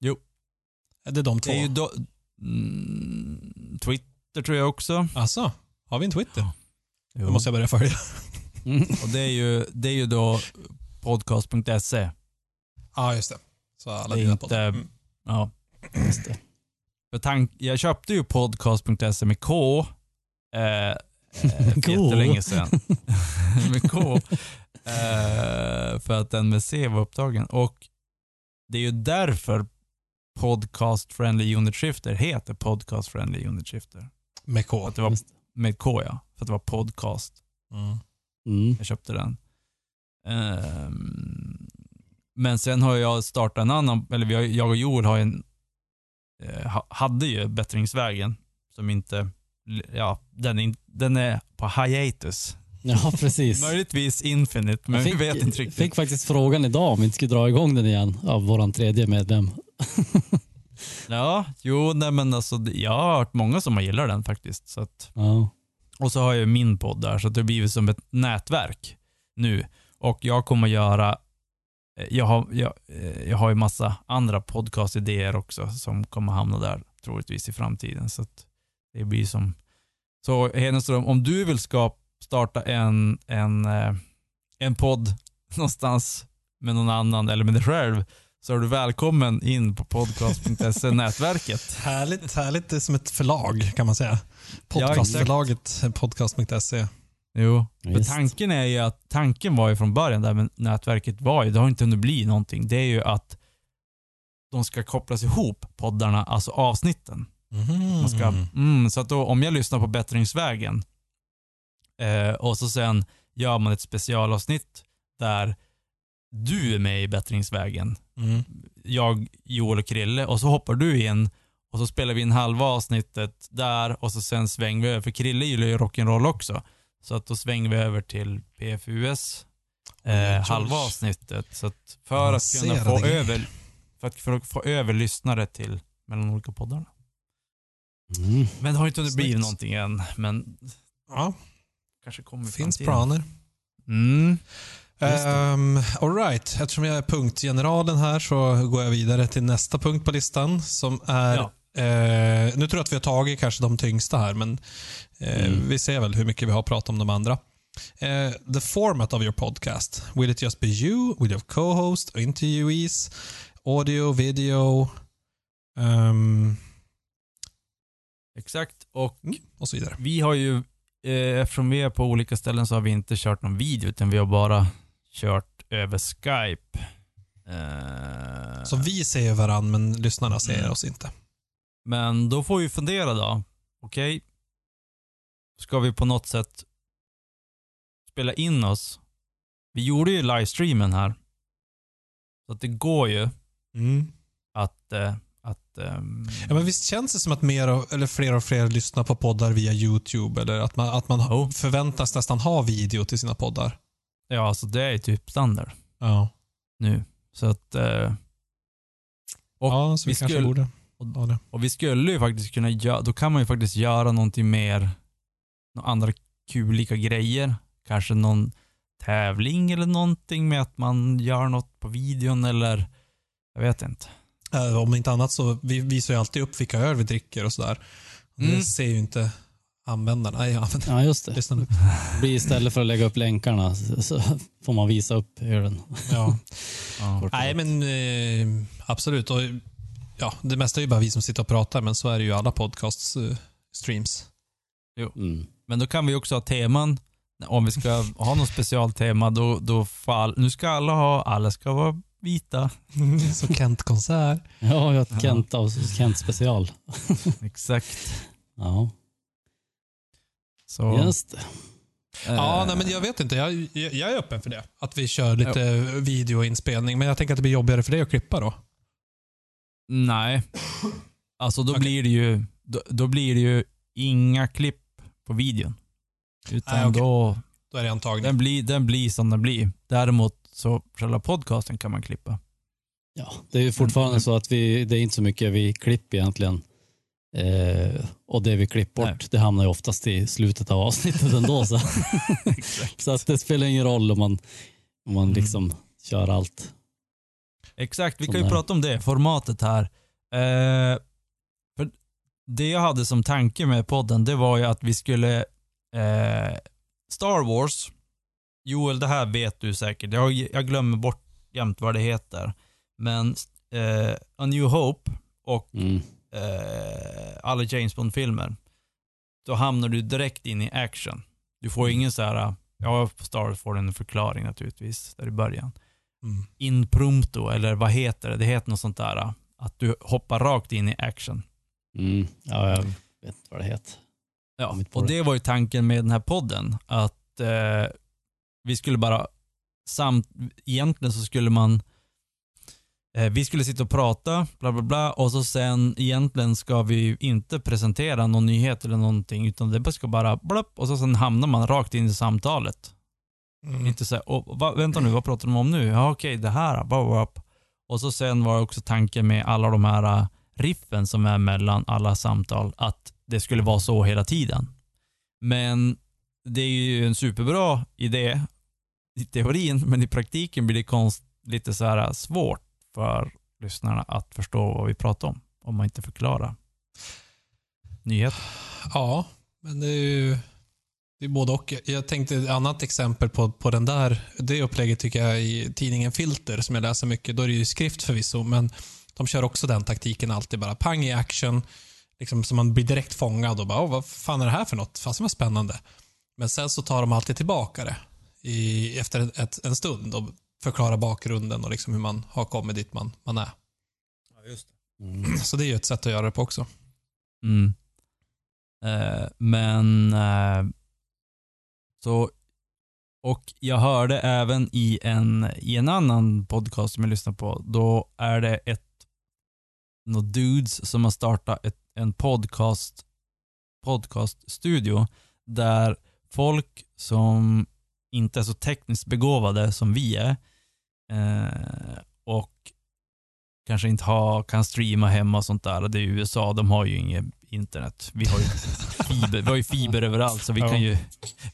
Jo. Är det de två? Det är ju då, mm, Twitter tror jag också. Alltså, har vi en Twitter? Jo. Då måste jag börja följa. Mm. Och det är ju, det är ju då podcast.se. Ja, just det. Så alla Det är inte-. Mm. Ja. Just det. För tank, jag köpte ju podcast.se med K. Eh, eh, för jättelänge sedan. med K. Eh, för att den med C var upptagen. Och det är ju därför Podcast Friendly Unit Shifter heter Podcast Friendly Unit Shifter. Med K. att det var med K ja. För att det var podcast. Mm. Mm. Jag köpte den. Ehm, men sen har jag startat en annan, eller vi har, jag och Joel har en, eh, ha- hade ju Bättringsvägen som inte, ja, den är, in- den är på hiatus. Ja, precis. Möjligtvis infinite, men Jag vi fick, vet inte riktigt. fick faktiskt frågan idag om vi inte skulle dra igång den igen av våran tredje medlem. Ja, jo, nej men alltså, jag har hört många som har gillat den faktiskt. Så att, Ja. Och så har jag min podd där, så det har blivit som ett nätverk nu. Och jag kommer göra, eh, jag har, jag, eh, jag har ju massa andra podcastidéer också som kommer hamna där troligtvis i framtiden. Så det blir som, så Hedenström, om du vill ska starta en, en, eh, en podd någonstans med någon annan eller med dig själv, så är du välkommen in på podcast.se nätverket. Härligt, härligt. Det är som ett förlag kan man säga. Podcastförlaget podcast.se. Jo, för tanken är ju att, tanken var ju från början där med nätverket var ju, det har inte hunnit bli någonting, det är ju att de ska kopplas ihop, poddarna, alltså avsnitten. Mhm. Man ska, mm, så att då, om jag lyssnar på Bättringsvägen eh, och så sen gör man ett specialavsnitt där du är med i Bättringsvägen, Mm. jag, Joel och Krille och så hoppar du in och så spelar vi in halva avsnittet där och så sen svänger vi över, för Krille gillar ju rock'n'roll också. Så att då svänger vi över till PFUS eh, oj. halva avsnittet. Så att för att kunna få grejer. över, för att, för att få över lyssnare till mellan olika poddarna. Mm. Men det har inte hunnit bli Snyggt. någonting än, men Ja, kanske kommer i finns framtiden. planer. Mm. Det. Um, all right. Eftersom jag är punktgeneralen här så går jag vidare till nästa punkt på listan som är Ja. Eh, nu tror jag att vi har tagit kanske de tyngsta här, men eh, Mm. vi ser väl hur mycket vi har pratat om de andra. Eh, the format of your podcast. Will it just be you? Will you have co-host, interviewees, audio, video, ehm, Exakt. Och och så vidare? vi har ju, eftersom vi är på olika ställen så har vi inte kört någon video utan vi har bara kört över Skype. Eh, Så vi ser varandra, men lyssnarna ser Mm. oss inte. Men då får vi fundera då. Okej, ska vi på något sätt spela in oss? Vi gjorde ju livestreamen här. Så att det går ju att, eh, att ehm, Ja, men visst känns det som att mer och, eller fler och fler lyssnar på poddar via YouTube eller att man, att man Jo. förväntas nästan ha video till sina poddar? ja, alltså det är typ standard Ja, nu. Så att, eh, Och ja så vi, vi kanske skulle- borde ha det. och vi skulle ju faktiskt kunna göra, då kan man ju faktiskt göra någonting mer, några andra kulika grejer. Kanske någon tävling eller någonting med att man gör något på videon eller, jag vet inte. Eh, Om inte annat så vi visar ju alltid upp vilka öl vi dricker och sådär. Och Det Mm. ser ju inte användarna. Nej, användarna. Ja, just det. Det blir istället för att lägga upp länkarna så, får man visa upp ölen. Ja. Ja. Nej, men eh, absolut. Och, ja, det mesta är ju bara vi som sitter och pratar, men så är det ju alla podcasts eh, streams. Mm. Men då kan vi också ha teman. Om vi ska ha något specialtema, då, då fall, nu ska alla ha, alla ska vara vita. så Kent-konsert. Ja, jag har. Kent, av- Kent special. Exakt. Ja, Så, just det. Ja, Eh, nej, men jag vet inte. Jag, jag, jag är öppen för det. Att vi kör lite videoinspelning. Men jag tänker att det blir jobbigare för dig att klippa då. Nej. Alltså då Okej. blir det ju då, då blir det ju inga klipp på videon. Utan Nej, okej. då, Då är det antagning. den blir, den blir som den blir. Däremot så själva podcasten kan man klippa. Ja, det är ju fortfarande Mm. så att vi, det är inte så mycket vi klipper egentligen. Eh, och det vi klipper Nej. bort, det hamnar ju oftast i slutet av avsnittet ändå. Så, så att det spelar ingen roll om man, om man Mm. liksom kör allt. Exakt, vi kan ju det är. prata om det, formatet här. Eh, för det jag hade som tanke med podden, det var ju att vi skulle eh, Star Wars, Joel, det här vet du säkert. Jag, jag glömmer bort jämt vad det heter. Men eh, A New Hope och Mm. eh, alla James Bond-filmer, då hamnar du direkt in i action. Du får ju ingen så här, ja, på Star Wars får en förklaring naturligtvis, där i början Mm. impromptu, eller vad heter det? Det heter något sånt där. Att du hoppar rakt in i action. Mm. Ja, jag vet inte vad det heter. Ja, och det. det var ju tanken med den här podden. Att eh, vi skulle bara, samt, egentligen så skulle man, eh, vi skulle sitta och prata, bla bla bla, och så sen egentligen ska vi inte presentera någon nyhet eller någonting, utan det ska bara blapp, och så sen hamnar man rakt in i samtalet. Mm. Inte så här, "Åh, va, vänta nu, vad pratar de om nu? Ja okej, det här. Bla, bla, bla. Och så sen var också tanken med alla de här äh, riffen som är mellan alla samtal, att det skulle vara så hela tiden. Men det är ju en superbra idé i teorin, men i praktiken blir det konst, lite så här äh, svårt för lyssnarna att förstå vad vi pratar om, om man inte förklarar Nyhet? Ja, men det är ju det är både och. Jag tänkte ett annat exempel på, på den där, det upplägget tycker jag i tidningen Filter som jag läser mycket. Då är det ju skrift förvisso, men de kör också den taktiken alltid. Bara pang i action, liksom, så man blir direkt fångad och bara, vad fan är det här för något? Fasen vad spännande. Men sen så tar de alltid tillbaka det i, efter ett, ett, en stund och förklarar bakgrunden och liksom hur man har kommit dit man, man är. Mm. Så det är ju ett sätt att göra det på också. Mm. Eh, men eh, så och jag hörde även i en, i en annan podcast som jag lyssnar på, då är det ett några dudes som har startat ett, en podcast podcaststudio där folk som inte är så tekniskt begåvade som vi är eh, och kanske inte har, kan streama hemma och sånt där. Det är USA, de har ju inget internet. Vi har ju fiber, vi har ju fiber överallt så vi kan ju,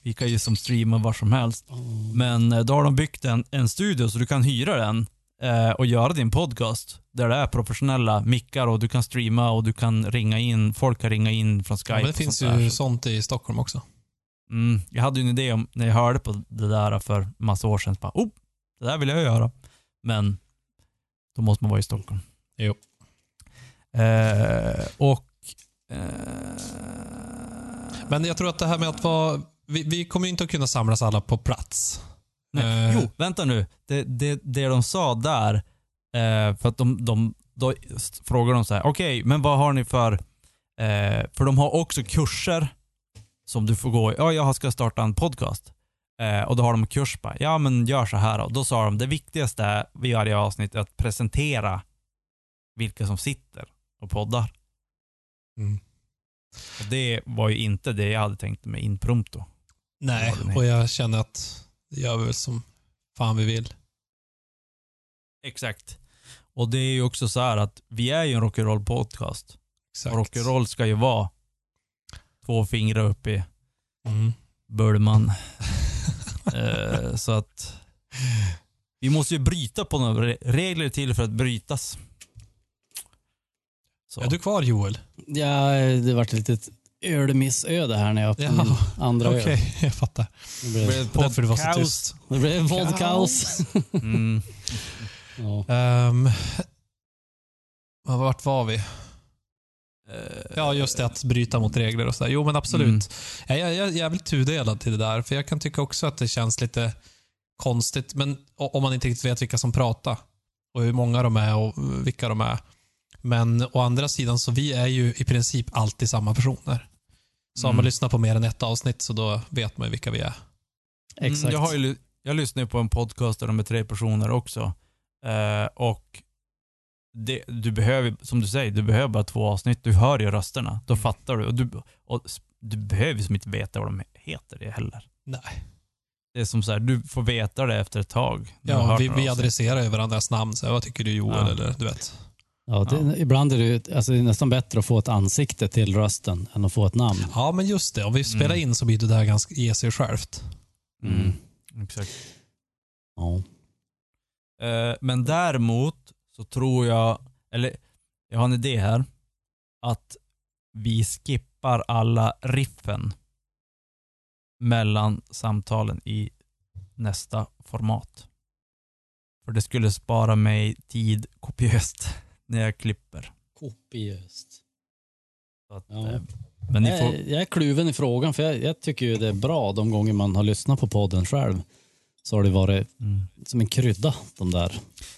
vi kan ju som streama var som helst. Men eh, då har de byggt en, en studio så du kan hyra den eh, och göra din podcast. Där det är professionella mickar och du kan streama och du kan ringa in, folk kan ringa in från Skype Ja, men det finns sånt där. ju sånt i Stockholm också. Mm, jag hade ju en idé om, när jag hörde på det där för massa år sedan, bara, oh, det där vill jag göra. Men då måste man vara i Stockholm. Jo. Eh, och... Eh, Men jag tror att det här med att vara... Vi, vi kommer ju inte att kunna samlas alla på plats. nej, eh, jo, vänta nu. Det, det, det de sa där, eh, för att de, de då frågar de så här, okej, men vad har ni för... Eh, för de har också kurser som du får gå i. Ja, jag ska starta en podcast. Eh, och då har de kurs bara, ja men gör så här. Och då sa de, det viktigaste är vid varje avsnitt är att presentera vilka som sitter och poddar. Mm. Och det var ju inte det jag hade tänkt med impromptu. Nej, och jag känner att det gör vi väl som fan vi vill. Exakt. Och det är ju också så här att vi är ju en rock'n'roll podcast. Exakt. Och rock'n'roll ska ju vara två fingrar upp i Mm. Bölman. eh, så att vi måste ju bryta på några re- regler till för att brytas. Så. Är du kvar Joel? Ja, det vart ett litet ölmissöde här när jag öppnade Ja, min andra Okej, öl. jag fattar. Det Det blev, blev Därför det var så tyst. det blev vodkaos. Mm. Ja. Um, vart var vi? Ja, just det. Att bryta mot regler och sådär. Jo, men absolut. Mm. Jag, jag, jag är jävligt tudelad till det där. För jag kan tycka också att det känns lite konstigt. Men om man inte riktigt vet vilka som pratar. Och hur många de är och vilka de är. Men å andra sidan så vi är ju i princip alltid samma personer. Så Mm. man lyssnat på mer än ett avsnitt så då vet man ju vilka vi är. Exakt. Mm, jag, har ju, jag lyssnar ju på en podcast där de är tre personer också. Eh, och det, du behöver, som du säger, du behöver bara två avsnitt. Du hör ju rösterna. Då fattar du. Och du, och du behöver ju som inte veta vad de heter det heller. Nej. Det är som så här, du får veta det efter ett tag. Ja, vi, vi adresserar ju varandras namn. Så här, vad tycker du Joel? Ja. Eller du vet. Ja, det, Ibland är det, alltså, det är nästan bättre att få ett ansikte till rösten än att få ett namn. Ja, men just det. Om vi spelar Mm. in så blir det där ganska ge sig självt. Mm. Exakt. Ja. Eh, men däremot så tror jag, eller jag har en idé här, att vi skippar alla riffen mellan samtalen i nästa format. För det skulle spara mig tid kopiöst när jag klipper. Kopiöst. Att, Ja. eh, men får, Jag, jag är kluven i frågan för jag, jag tycker ju det är bra de gånger man har lyssnat på podden själv. Så har det varit mm. som en krydda de där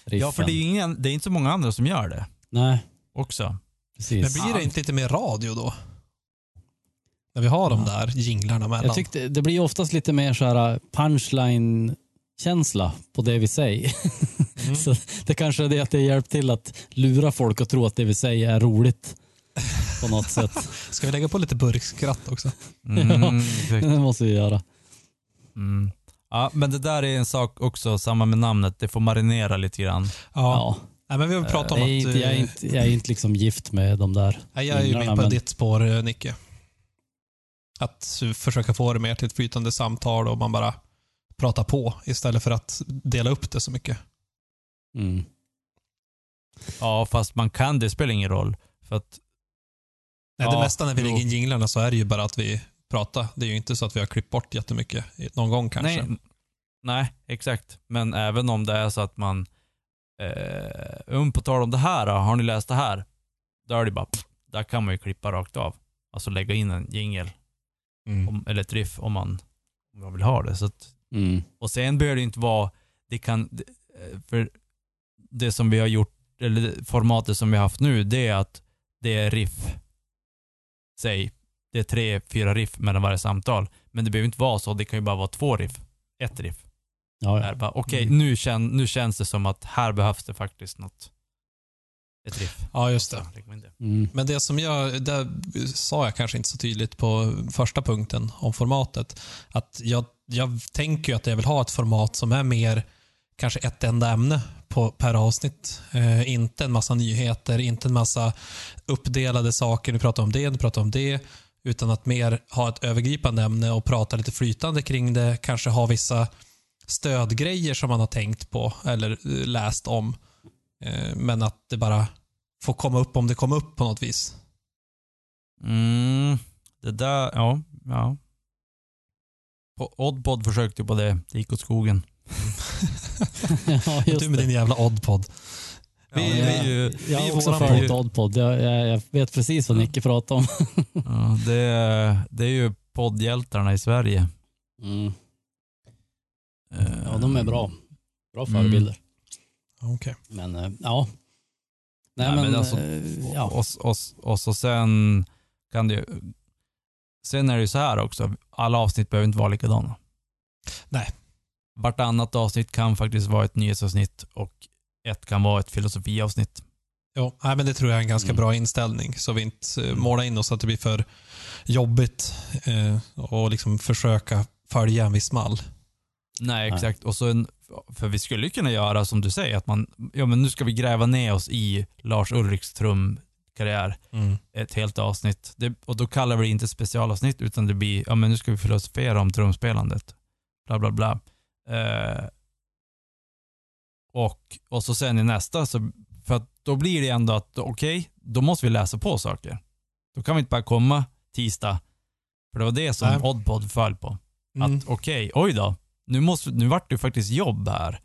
riffen. Ja, för det är, ingen, det är inte så många andra som gör det Nej, också. Men precis. blir det inte lite mer radio då? När vi har de Ja. där jinglarna mellan. Jag tyckte det blir oftast lite mer så här punchline-känsla på det vi säger. Mm. så det kanske är det att det hjälpt till att lura folk att tro att det vi säger är roligt på något sätt. Ska vi lägga på lite burkskratt också? Mm, exakt. det måste vi göra. Mm. Ja, men det där är en sak också, samma med namnet. Det får marinera lite grann. Ja. Ja. Nej, men vi har pratat om Jag är, att... inte, jag, är eh, inte, jag är inte liksom gift med de där. Nej, jag är ju med på men- ditt spår, eh, Nicke. Att försöka få det mer till ett flytande samtal och man bara pratar på istället för att dela upp det så mycket. Mm. Ja, fast man kan, det spelar ingen roll. För att, Nej, det Ja, mesta när vi jo. lägger in jinglarna så är det ju bara att vi pratar. Det är ju inte så att vi har klippt bort jättemycket någon gång kanske. nej, nej, exakt. Men även om det är så att man, eh, um, på tal om det här, då, har ni läst det här? Då är det bara, pff, där kan man ju klippa rakt av. Alltså lägga in en jingel, Mm. eller ett riff om man, om man vill ha det. Så att, Mm. Och sen behöver det inte vara, det kan, eh, för det som vi har gjort, eller formatet som vi har haft nu, det är att det är riff. Säg, det är tre, fyra riff mellan varje samtal. Men det behöver inte vara så, det kan ju bara vara två riff. Ett riff. Ja, ja. bara, Okej, Mm. nu, kän, nu känns det som att här behövs det faktiskt något. Ett riff. Ja, just det. Det. Mm. Men det som jag, där sa jag kanske inte så tydligt på första punkten om formatet. Att jag, jag tänker ju att jag vill ha ett format som är mer kanske ett enda ämne på, per avsnitt. Eh, inte en massa nyheter, inte en massa uppdelade saker. Nu pratar om det, nu pratar om det. Utan att mer ha ett övergripande ämne och prata lite flytande kring det. Kanske ha vissa stödgrejer som man har tänkt på eller eh, läst om. Eh, men att det bara får komma upp om det kommer upp på något vis. Mm, det där, ja, ja. Oddpod försökte ju på det, det gick åt skogen. ja, du med det. din jävla oddpod. Vi, Ja, vi, jag, är ju, jag har också våran följt podd. Oddpod. Jag, jag, jag vet precis vad Ja. Nicke pratar om. ja, det, är- det är ju poddhjältarna i Sverige. Mm. Eh, Ja, de är bra. Bra Mm. förebilder. Okej. Men eh, ja. Nej, Nej, men, men alltså, eh, ja. Och, och, och så sen kan det ju... Sen är det ju så här också, alla avsnitt behöver inte vara likadana. Nej. Vartannat avsnitt kan faktiskt vara ett nyhetsavsnitt och ett kan vara ett filosofiavsnitt. Nej, men det tror jag är en ganska Mm. bra inställning. Så vi inte eh, målar in oss så att det blir för jobbigt eh, och liksom försöka följa en viss mall. Nej, Nej. exakt. Och så en, för vi skulle ju kunna göra som du säger, att man, ja men nu ska vi gräva ner oss i Lars Ulriks trumkarriär. ett helt avsnitt. Det, och då kallar vi det inte specialavsnitt utan det blir, ja men nu ska vi filosofera om trumspelandet. Bla bla bla. Eh, och, och så sen i nästa, så, för att då blir det ändå att, okej, då måste vi läsa på saker. Då kan vi inte bara komma tisdag, för det var det som. Oddpod föll på. Mm. Att okej, oj då, nu, måste, nu vart det faktiskt jobb här.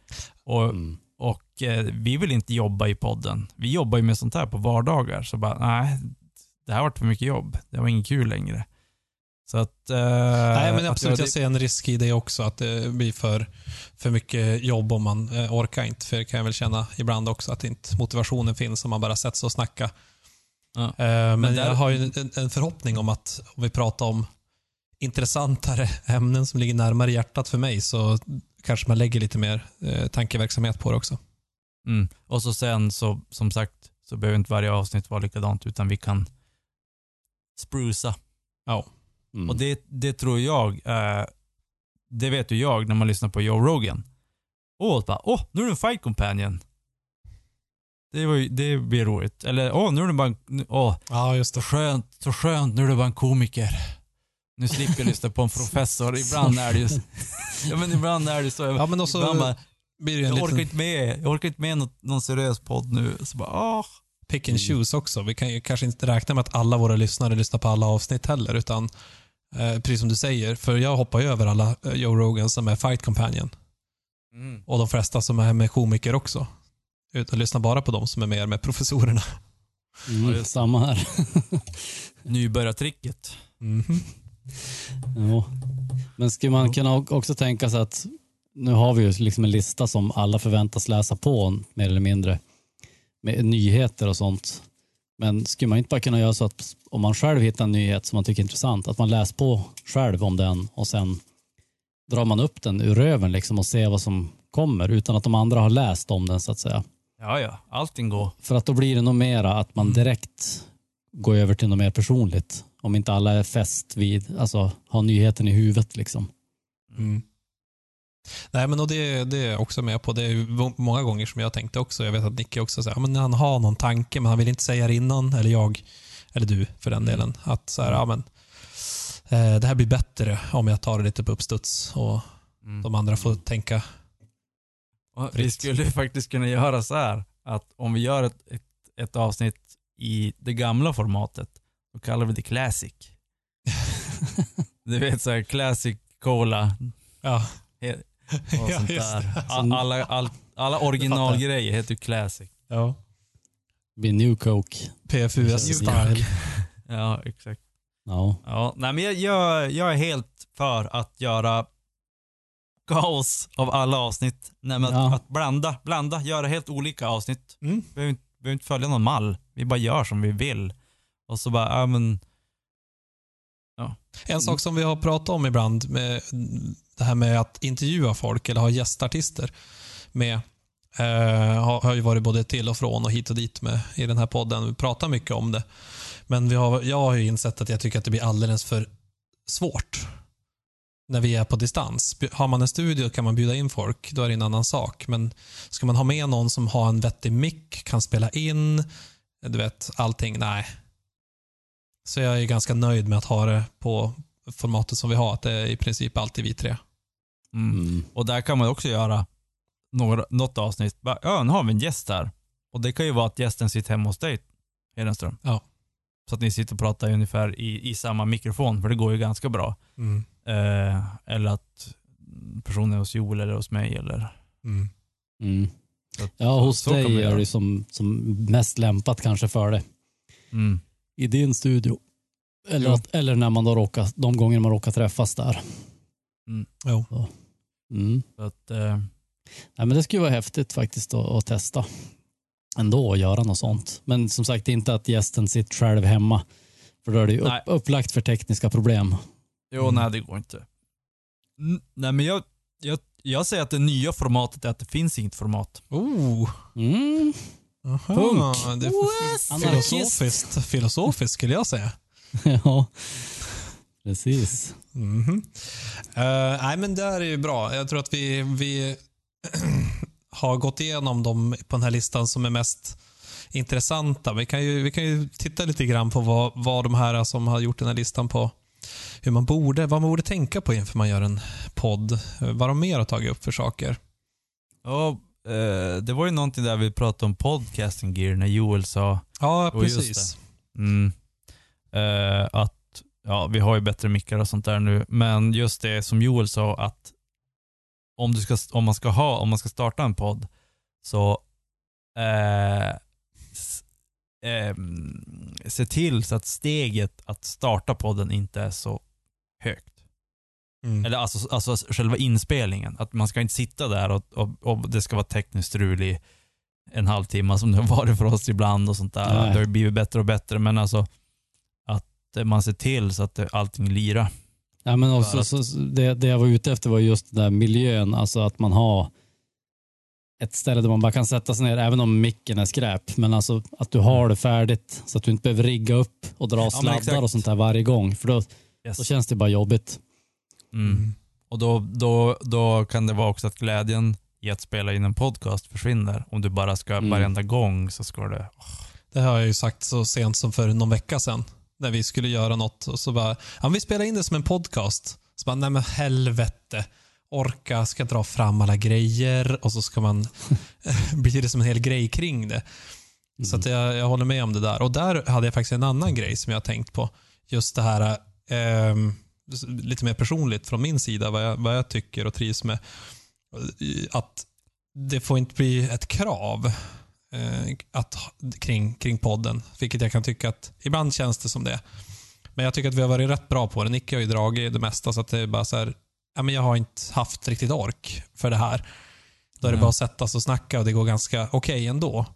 Och Mm. och eh, vi vill inte jobba i podden. Vi jobbar ju med sånt här på vardagar. Så bara, nej, det här har varit för mycket jobb. Det var inget kul längre. Så att... Eh, Nej, men absolut. göra Jag ser en risk i det också. Att det blir för, för mycket jobb om man eh, orkar inte. För det kan jag väl känna ibland också att inte motivationen finns om man bara sätts och snacka Ja. Eh, Men, Men där- jag har ju en, en förhoppning om att om vi pratar om intressantare ämnen som ligger närmare hjärtat för mig så kanske man lägger lite mer eh, tankeverksamhet på det också. Mm. Och så sen så, som sagt, så behöver inte varje avsnitt vara likadant utan vi kan sprusa. Ja. Mm. Och det, det tror jag, eh, det vet ju jag när man lyssnar på Joe Rogan. Åh, bara, åh, nu är det en fight companion. Det, var ju, det blir roligt. Eller, åh, nu är det bara en, åh, Ja, just så skönt, så skönt, nu är det bara en komiker. Nu slipper jag lyssna på en professor. Ibland är det ju, ja men ibland är det så. Ja, men också ibland bara, blir det en jag orkar liten inte med, jag orkar inte med något, någon seriös podd nu. Så bara, åh. pick and choose också. Vi kan ju kanske inte räkna med att alla våra lyssnare lyssnar på alla avsnitt heller, utan eh, precis som du säger, för jag hoppar ju över alla eh, Joe Rogan som är fight companion och de flesta som är med komiker också. Utan lyssna bara på de som är mer med professorerna. Mm, samma här. Nybörjartricket. Mhm. Ja. Men skulle man kunna också tänka sig att nu har vi ju liksom en lista som alla förväntas läsa på mer eller mindre med nyheter och sånt. Men skulle man inte bara kunna göra så att om man själv hittar en nyhet som man tycker är intressant, att man läser på själv om den och sen drar man upp den ur röven liksom och ser vad som kommer utan att de andra har läst om den så att säga. Ja, ja. Allting går. För att då blir det nog mera att man direkt går över till något mer personligt. Om inte alla är fäst vid, alltså har nyheten i huvudet liksom. Mm. Nej, men och det, det är jag också med på. Det är många gånger som jag tänkte också. Jag vet att Nicke också säger, men han har någon tanke, men han vill inte säga det innan. Eller jag, eller du för den delen. Att så här, ja men eh, det här blir bättre om jag tar det lite på uppstuds och Mm. de andra får tänka. Och vi skulle faktiskt kunna göra så här att om vi gör ett, ett, ett avsnitt i det gamla formatet, då kallar vi det classic. du vet såhär classic cola Ja, he- och Ja, sånt där. All, alla, all, alla originalgrejer heter ju classic. ja. Det blir new coke. PFUS-style. Ja, exakt. Ja. Ja, nej men jag, jag, jag är helt för att göra kaos av alla avsnitt. Nej, men att, Ja. att blanda, blanda, göra helt olika avsnitt. Mm. Vi behöver inte, behöver inte följa någon mall. Vi bara gör som vi vill. Och så bara, ja men, En sak som vi har pratat om ibland, med det här med att intervjua folk eller ha gästartister med, eh, har, har ju varit både till och från och hit och dit med i den här podden. Vi pratar mycket om det. Men vi har, jag har ju insett att jag tycker att det blir alldeles för svårt när vi är på distans. Har man en studio kan man bjuda in folk, då är det en annan sak. Men ska man ha med någon som har en vettig mick, kan spela in, du vet, allting, nej. Så jag är ganska nöjd med att ha det på formatet som vi har, att det är i princip alltid vi tre. mm. Mm. Och där kan man också göra några, något avsnitt. Bara, ja, nu har vi en gäst här. Och det kan ju vara att gästen sitter hemma hos dig, Hedenström. Ja. Så att ni sitter och pratar ungefär i, i samma mikrofon, för det går ju ganska bra. Mm. Eh, eller att personen är hos Joel eller hos mig eller... Mm. Mm. Att- Ja, hos så kan man dig göra. är det som, som mest lämpat kanske för det. Mm. I din studio. Eller, att, eller när man då råkar, de gånger man råkar träffas där. Jo. Mm. Så att, eh, Nej, men det skulle vara häftigt faktiskt att, att testa ändå och göra något sånt. Men som sagt inte att gästen sitter själv hemma. För då är det ju upp, upplagt för tekniska problem. jo, Mm. nej det går inte. Mm, nej men jag, jag, jag säger att det nya formatet är att det finns inget format. Oh. Mm. Aha. Punk. Det är filosofiskt, filosofiskt skulle jag säga. ja, precis. Mhm. Eh, nej, men det här är ju bra. Jag tror att vi, vi har gått igenom dem på den här listan som är mest intressanta. Vi kan ju, vi kan ju titta lite grann på vad, vad de här som har gjort den här listan på hur man borde, vad man borde tänka på inför man gör en podd. Vad de mer har tagit upp för saker. Ja, eh, det var ju någonting där vi pratade om podcasting gear när Joel sa Ja, precis. mm, eh, att ja, vi har ju bättre mickar och sånt där nu, men just det som Joel sa att om, du ska, om, man, ska ha, om man ska starta en podd så eh, ehm, se till så att steget att starta podden inte är så högt. Mm. Eller alltså, alltså själva inspelningen. Att man ska inte sitta där och, och, och det ska vara tekniskt strul i en halvtimme som det har varit för oss ibland och sånt där. Nej. Det har ju blivit bättre och bättre, men alltså man ser till så att det- allting lirar. Ja, men också, att- så, det, det jag var ute efter var just den där miljön, alltså att man har ett ställe där man bara kan sätta sig ner, även om micken är skräp. Men alltså att du har det färdigt så att du inte behöver rigga upp och dra men sladdar och sånt där varje gång. För då, Yes. då känns det bara jobbigt. Mm. Och då, då, då kan det vara också att glädjen i att spela in en podcast försvinner. Om du bara ska, Mm. varenda gång så ska det... Det har jag ju sagt så sent som för någon vecka sedan. När vi skulle göra något och så bara, ja vi spelar in det som en podcast. Så bara, nej men helvete. Orka, ska dra fram alla grejer och så ska man, blir det som en hel grej kring det. Så att jag, jag håller med om det där. Och där hade jag faktiskt en annan grej som jag har tänkt på. Just det här, ehm, lite mer personligt från min sida, vad jag, vad jag tycker och trivs med. Att det får inte bli ett krav eh, att, ha- kring, kring podden. Vilket jag kan tycka att ibland känns det som det. Men jag tycker att vi har varit rätt bra på det. Nicke har ju dragit det mesta så att det är bara så här, ja, men jag har inte haft riktigt ork för det här. Då är det Nej. bara att sätta sig och snacka och det går ganska okej ändå.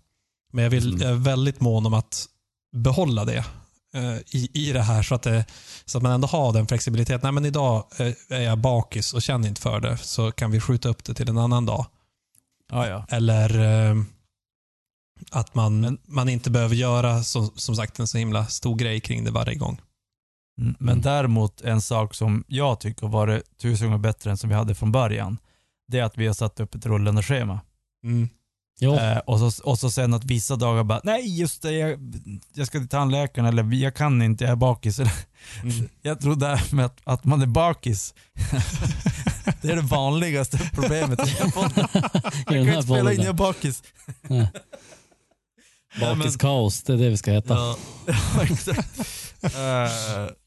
Men jag, vill, Mm. jag är väldigt mån om att behålla det eh, i, i det här så att, det, så att man ändå har den flexibiliteten. Nej, men idag eh, är jag bakis och känner inte för det, så kan vi skjuta upp det till en annan dag. Ja, ja. Eller eh, att man, Men- man inte behöver göra så, som sagt en så himla stor grej kring det varje gång. Mm, Men Mm. däremot en sak som jag tycker har varit tusen gånger bättre än som vi hade från början. Det är att vi har satt upp ett rullande schema. Mm. Jo, Eh, och, så, och så sen att vissa dagar bara, nej just det, jag, jag ska till tandläkaren eller jag kan inte, jag är bakis. Mm. Jag tror det här med att, att man är bakis, det är det vanligaste problemet Jag kan inte spela in, jag är bakis. Bakiskaos, det är det vi ska heta. Ja, exakt. Eh,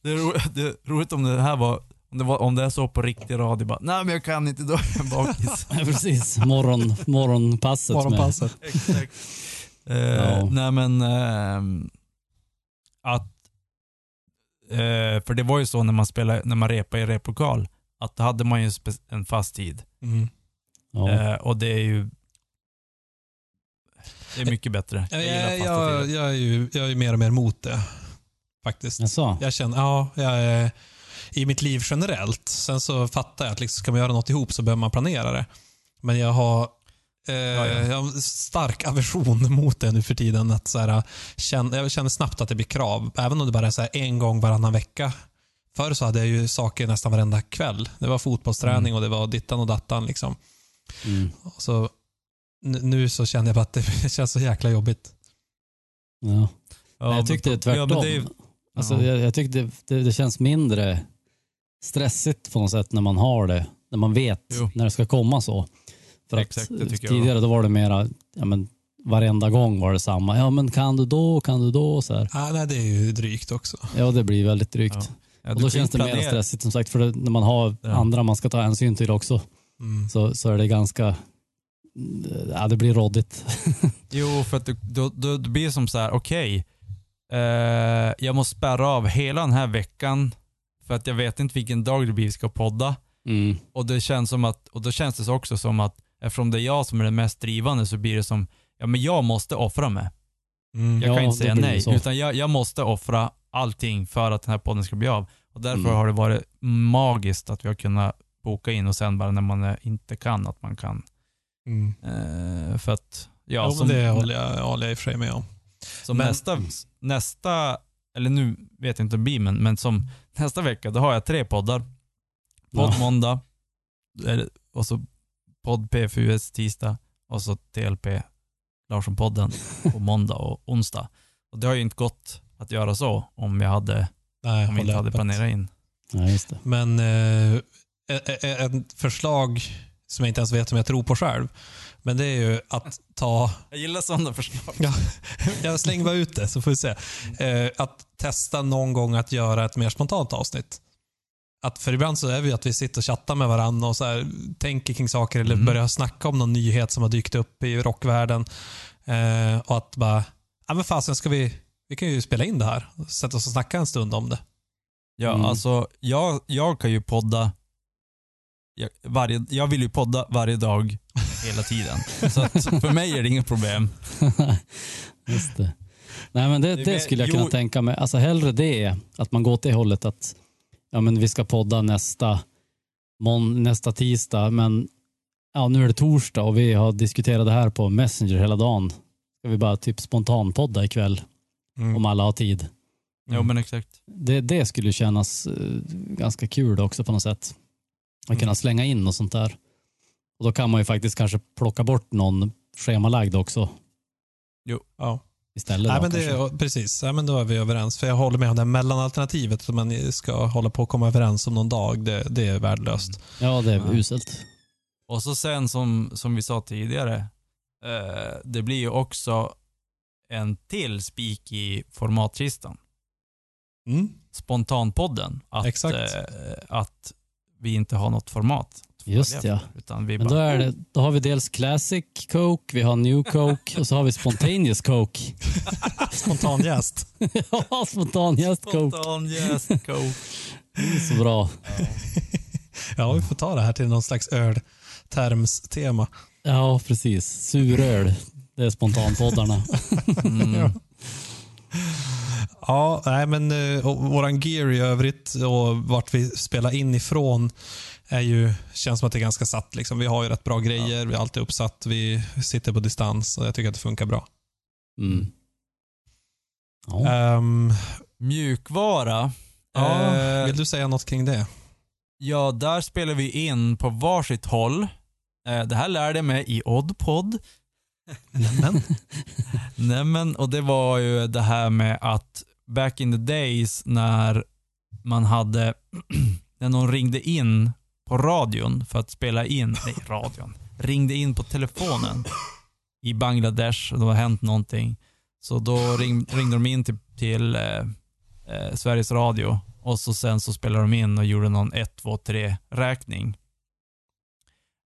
det, är ro, det är roligt om det här var, om det, var, om det är så på riktig radio, bara, nej men jag kan inte, då är jag bakis. Ja, Precis, Morgon, morgonpasset. Morgonpasset. Exakt. Eh, Ja. Nej men ehm, att, eh, för det var ju så när man spelade, när man repade i replokal, att då hade man ju en fast tid. Mm. Ja. Och det är ju det är mycket bättre. Jag, gillar jag, jag, jag, är ju, jag är mer och mer emot det. Faktiskt. Jaså? Jag känner, ja, jag är, i mitt liv generellt. Sen så fattar jag att liksom, ska man göra något ihop så behöver man planera det. Men jag har, eh, ja. jag har stark aversion mot det nu för tiden. Att så här, känn, jag känner snabbt att det blir krav. Även om det bara är så här, en gång varannan vecka. Förr så hade jag ju saker nästan varenda kväll. Det var fotbollsträning och det var dittan och dattan. Liksom. Mm. Och så, nu så känner jag bara att det känns så jäkla jobbigt. Ja. Ja, jag tyckte men- tvärtom. Ja, men det Alltså, Ja. jag, jag tyckte det, det, det känns mindre stressigt på något sätt när man har det. När man vet Jo. när det ska komma så. För Exakt, att det tycker jag tidigare då var det mera, ja, men, varenda gång var det samma. Ja men kan du då, kan du då? Så här. Ah, nej, det är ju drygt också. Ja det blir väldigt drygt. Ja. ja, och då känns det mer planera. stressigt som sagt. För det, när man har Ja. andra man ska ta hänsyn till också Mm. så, så är det ganska, ja det blir råddigt. Jo, för att du, då, då, det blir som så här, okej, eh, jag måste spärra av hela den här veckan för att jag vet inte vilken dag det blir vi ska podda. Mm. Och, det känns som att, och då känns det också som att eftersom det är jag som är den mest drivande så blir det som, ja men jag måste offra mig. Mm. Jag Ja, kan inte säga nej, utan jag, jag måste offra allting för att den här podden ska bli av. Och därför Mm. har det varit magiskt att vi har kunnat boka in och sen bara när man inte kan, att man kan. Mm. Eh, för att, ja, Ja, som, men det håller jag, håller jag i och för sig med om. som men- nästa, nästa, eller nu vet jag inte om det blir, men, men som nästa vecka, då har jag tre poddar. Podd Ja. måndag, och så podd PFUS tisdag och så TLP Larsson-podden på måndag och onsdag. Och det har ju inte gått att göra så om jag hade, Nej, om vi inte hade planerat in. Det. Men eh, ett förslag som jag inte ens vet om jag tror på själv. Men det är ju att ta, Jag gillar sådana förslag. ja, jag slänger bara ut det så får vi se. Eh, att testa någon gång att göra ett mer spontant avsnitt. Att för ibland så är vi att vi sitter och chattar med varandra och så här, tänker kring saker eller Mm. börjar snacka om någon nyhet som har dykt upp i rockvärlden. Eh, och att bara, ja men fasen ska vi, vi kan ju spela in det här. Sätta oss och snacka en stund om det. Ja, Mm. alltså jag, jag kan ju podda jag, varje, jag vill ju podda varje dag, hela tiden. Så, att, för mig är det inget problem. Just det. Nej, men det, Det skulle jag jo- kunna tänka mig. Alltså hellre det, att man går åt det hållet att ja, men vi ska podda nästa, mån, nästa tisdag, men ja, nu är det torsdag och vi har diskuterat det här på Messenger hela dagen. Ska vi bara typ spontanpodda ikväll Mm. om alla har tid? Jo men exakt. Det, det skulle kännas eh, ganska kul också på något sätt. Att kunna Mm. slänga in och sånt där. Och då kan man ju faktiskt kanske plocka bort någon schemalagd också Ja. istället. Nej, då, men det, precis, Nej, men då är vi överens. För jag håller med om det här mellanalternativet, att man ska hålla på att komma överens om någon dag. Det, det är värdelöst. Ja, det är Ja. uselt. Och så sen som, som vi sa tidigare, eh, det blir ju också en till spik i formatkistan. Mm. Spontanpodden. Att, Exakt. eh, att vi inte har något format. Just ja. för, Utan vi Men då, bara, är det, då har vi dels Classic Coke, vi har New Coke och så har vi Spontaneous Coke. Spontan gäst. ja, spontanjäst Coke. Spontan yes, coke. Det är så bra. Ja, vi får ta det här till någon slags öltermstema. Ja, precis. Suröl. Det är spontanpoddarna. Mm. Ja. Ja, nej men eh, och våran gear i övrigt och vart vi spelar in ifrån är ju, känns som att det är ganska satt. Liksom. Vi har ju rätt bra grejer, vi är alltid uppsatt, vi sitter på distans och jag tycker att det funkar bra. Mm. Ja. Ehm, Mjukvara. ja, Eh, vill du säga något kring det? Ja, där spelar vi in på varsitt håll. Eh, Det här lärde jag mig i Oddpod. Nämen. Nämen, och det var ju det här med att back in the days när man hade, när någon ringde in på radion för att spela in, nej radion, ringde in på telefonen i Bangladesh och det har hänt någonting. Så då ring, ringde de in till, till eh, eh, Sveriges Radio och så sen så spelade de in och gjorde någon 1, 2, 3 räkning.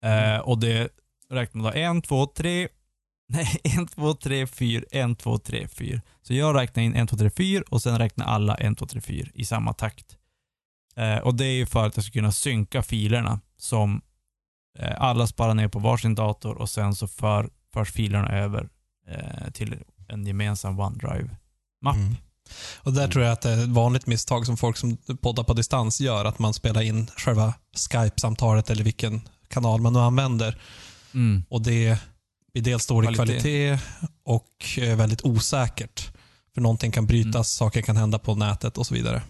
Eh, och det räknade då 1, 2, 3, nej 1, 2, 3, 4, 1, 2, 3, 4. Så jag räknade in 1, 2, 3, 4 och sen räknade alla 1, 2, 3, 4 i samma takt. Eh, och det är ju för att jag ska kunna synka filerna som eh, alla sparar ner på varsin dator och sen så för, förs filerna över eh, till en gemensam OneDrive-mapp. Mm. Och där tror jag att det är ett vanligt misstag som folk som poddar på distans gör, att man spelar in själva Skype-samtalet eller vilken kanal man nu använder. Mm. Och det blir dels dålig Kvalitet. kvalitet, och eh, väldigt osäkert. För någonting kan brytas, Mm. saker kan hända på nätet och så vidare.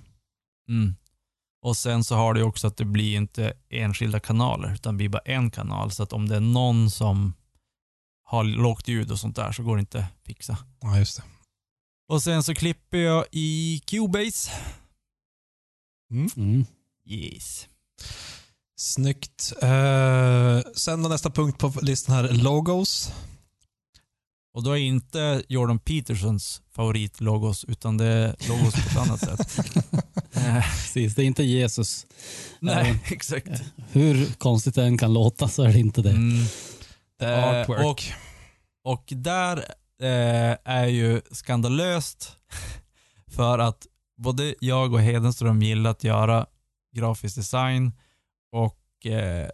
Mm. Och sen så har ju också att det blir inte enskilda kanaler, utan det blir bara en kanal. Så att om det är någon som har lågt ljud och sånt där så går det inte att fixa. Ja, just det. Och sen så klipper jag i Cubase. Mm. Yes. Snyggt. Eh, sen var nästa punkt på listan här, logos. Och då är inte Jordan Petersons favoritlogos, utan det är logos på ett annat sätt. Eh, Precis, det är inte Jesus. nej, exakt. Hur konstigt det än kan låta så är det inte det. Mm. Eh, Artwork. och, och där eh, är ju skandalöst för att både jag och Hedenström gillar att göra grafisk design och eh,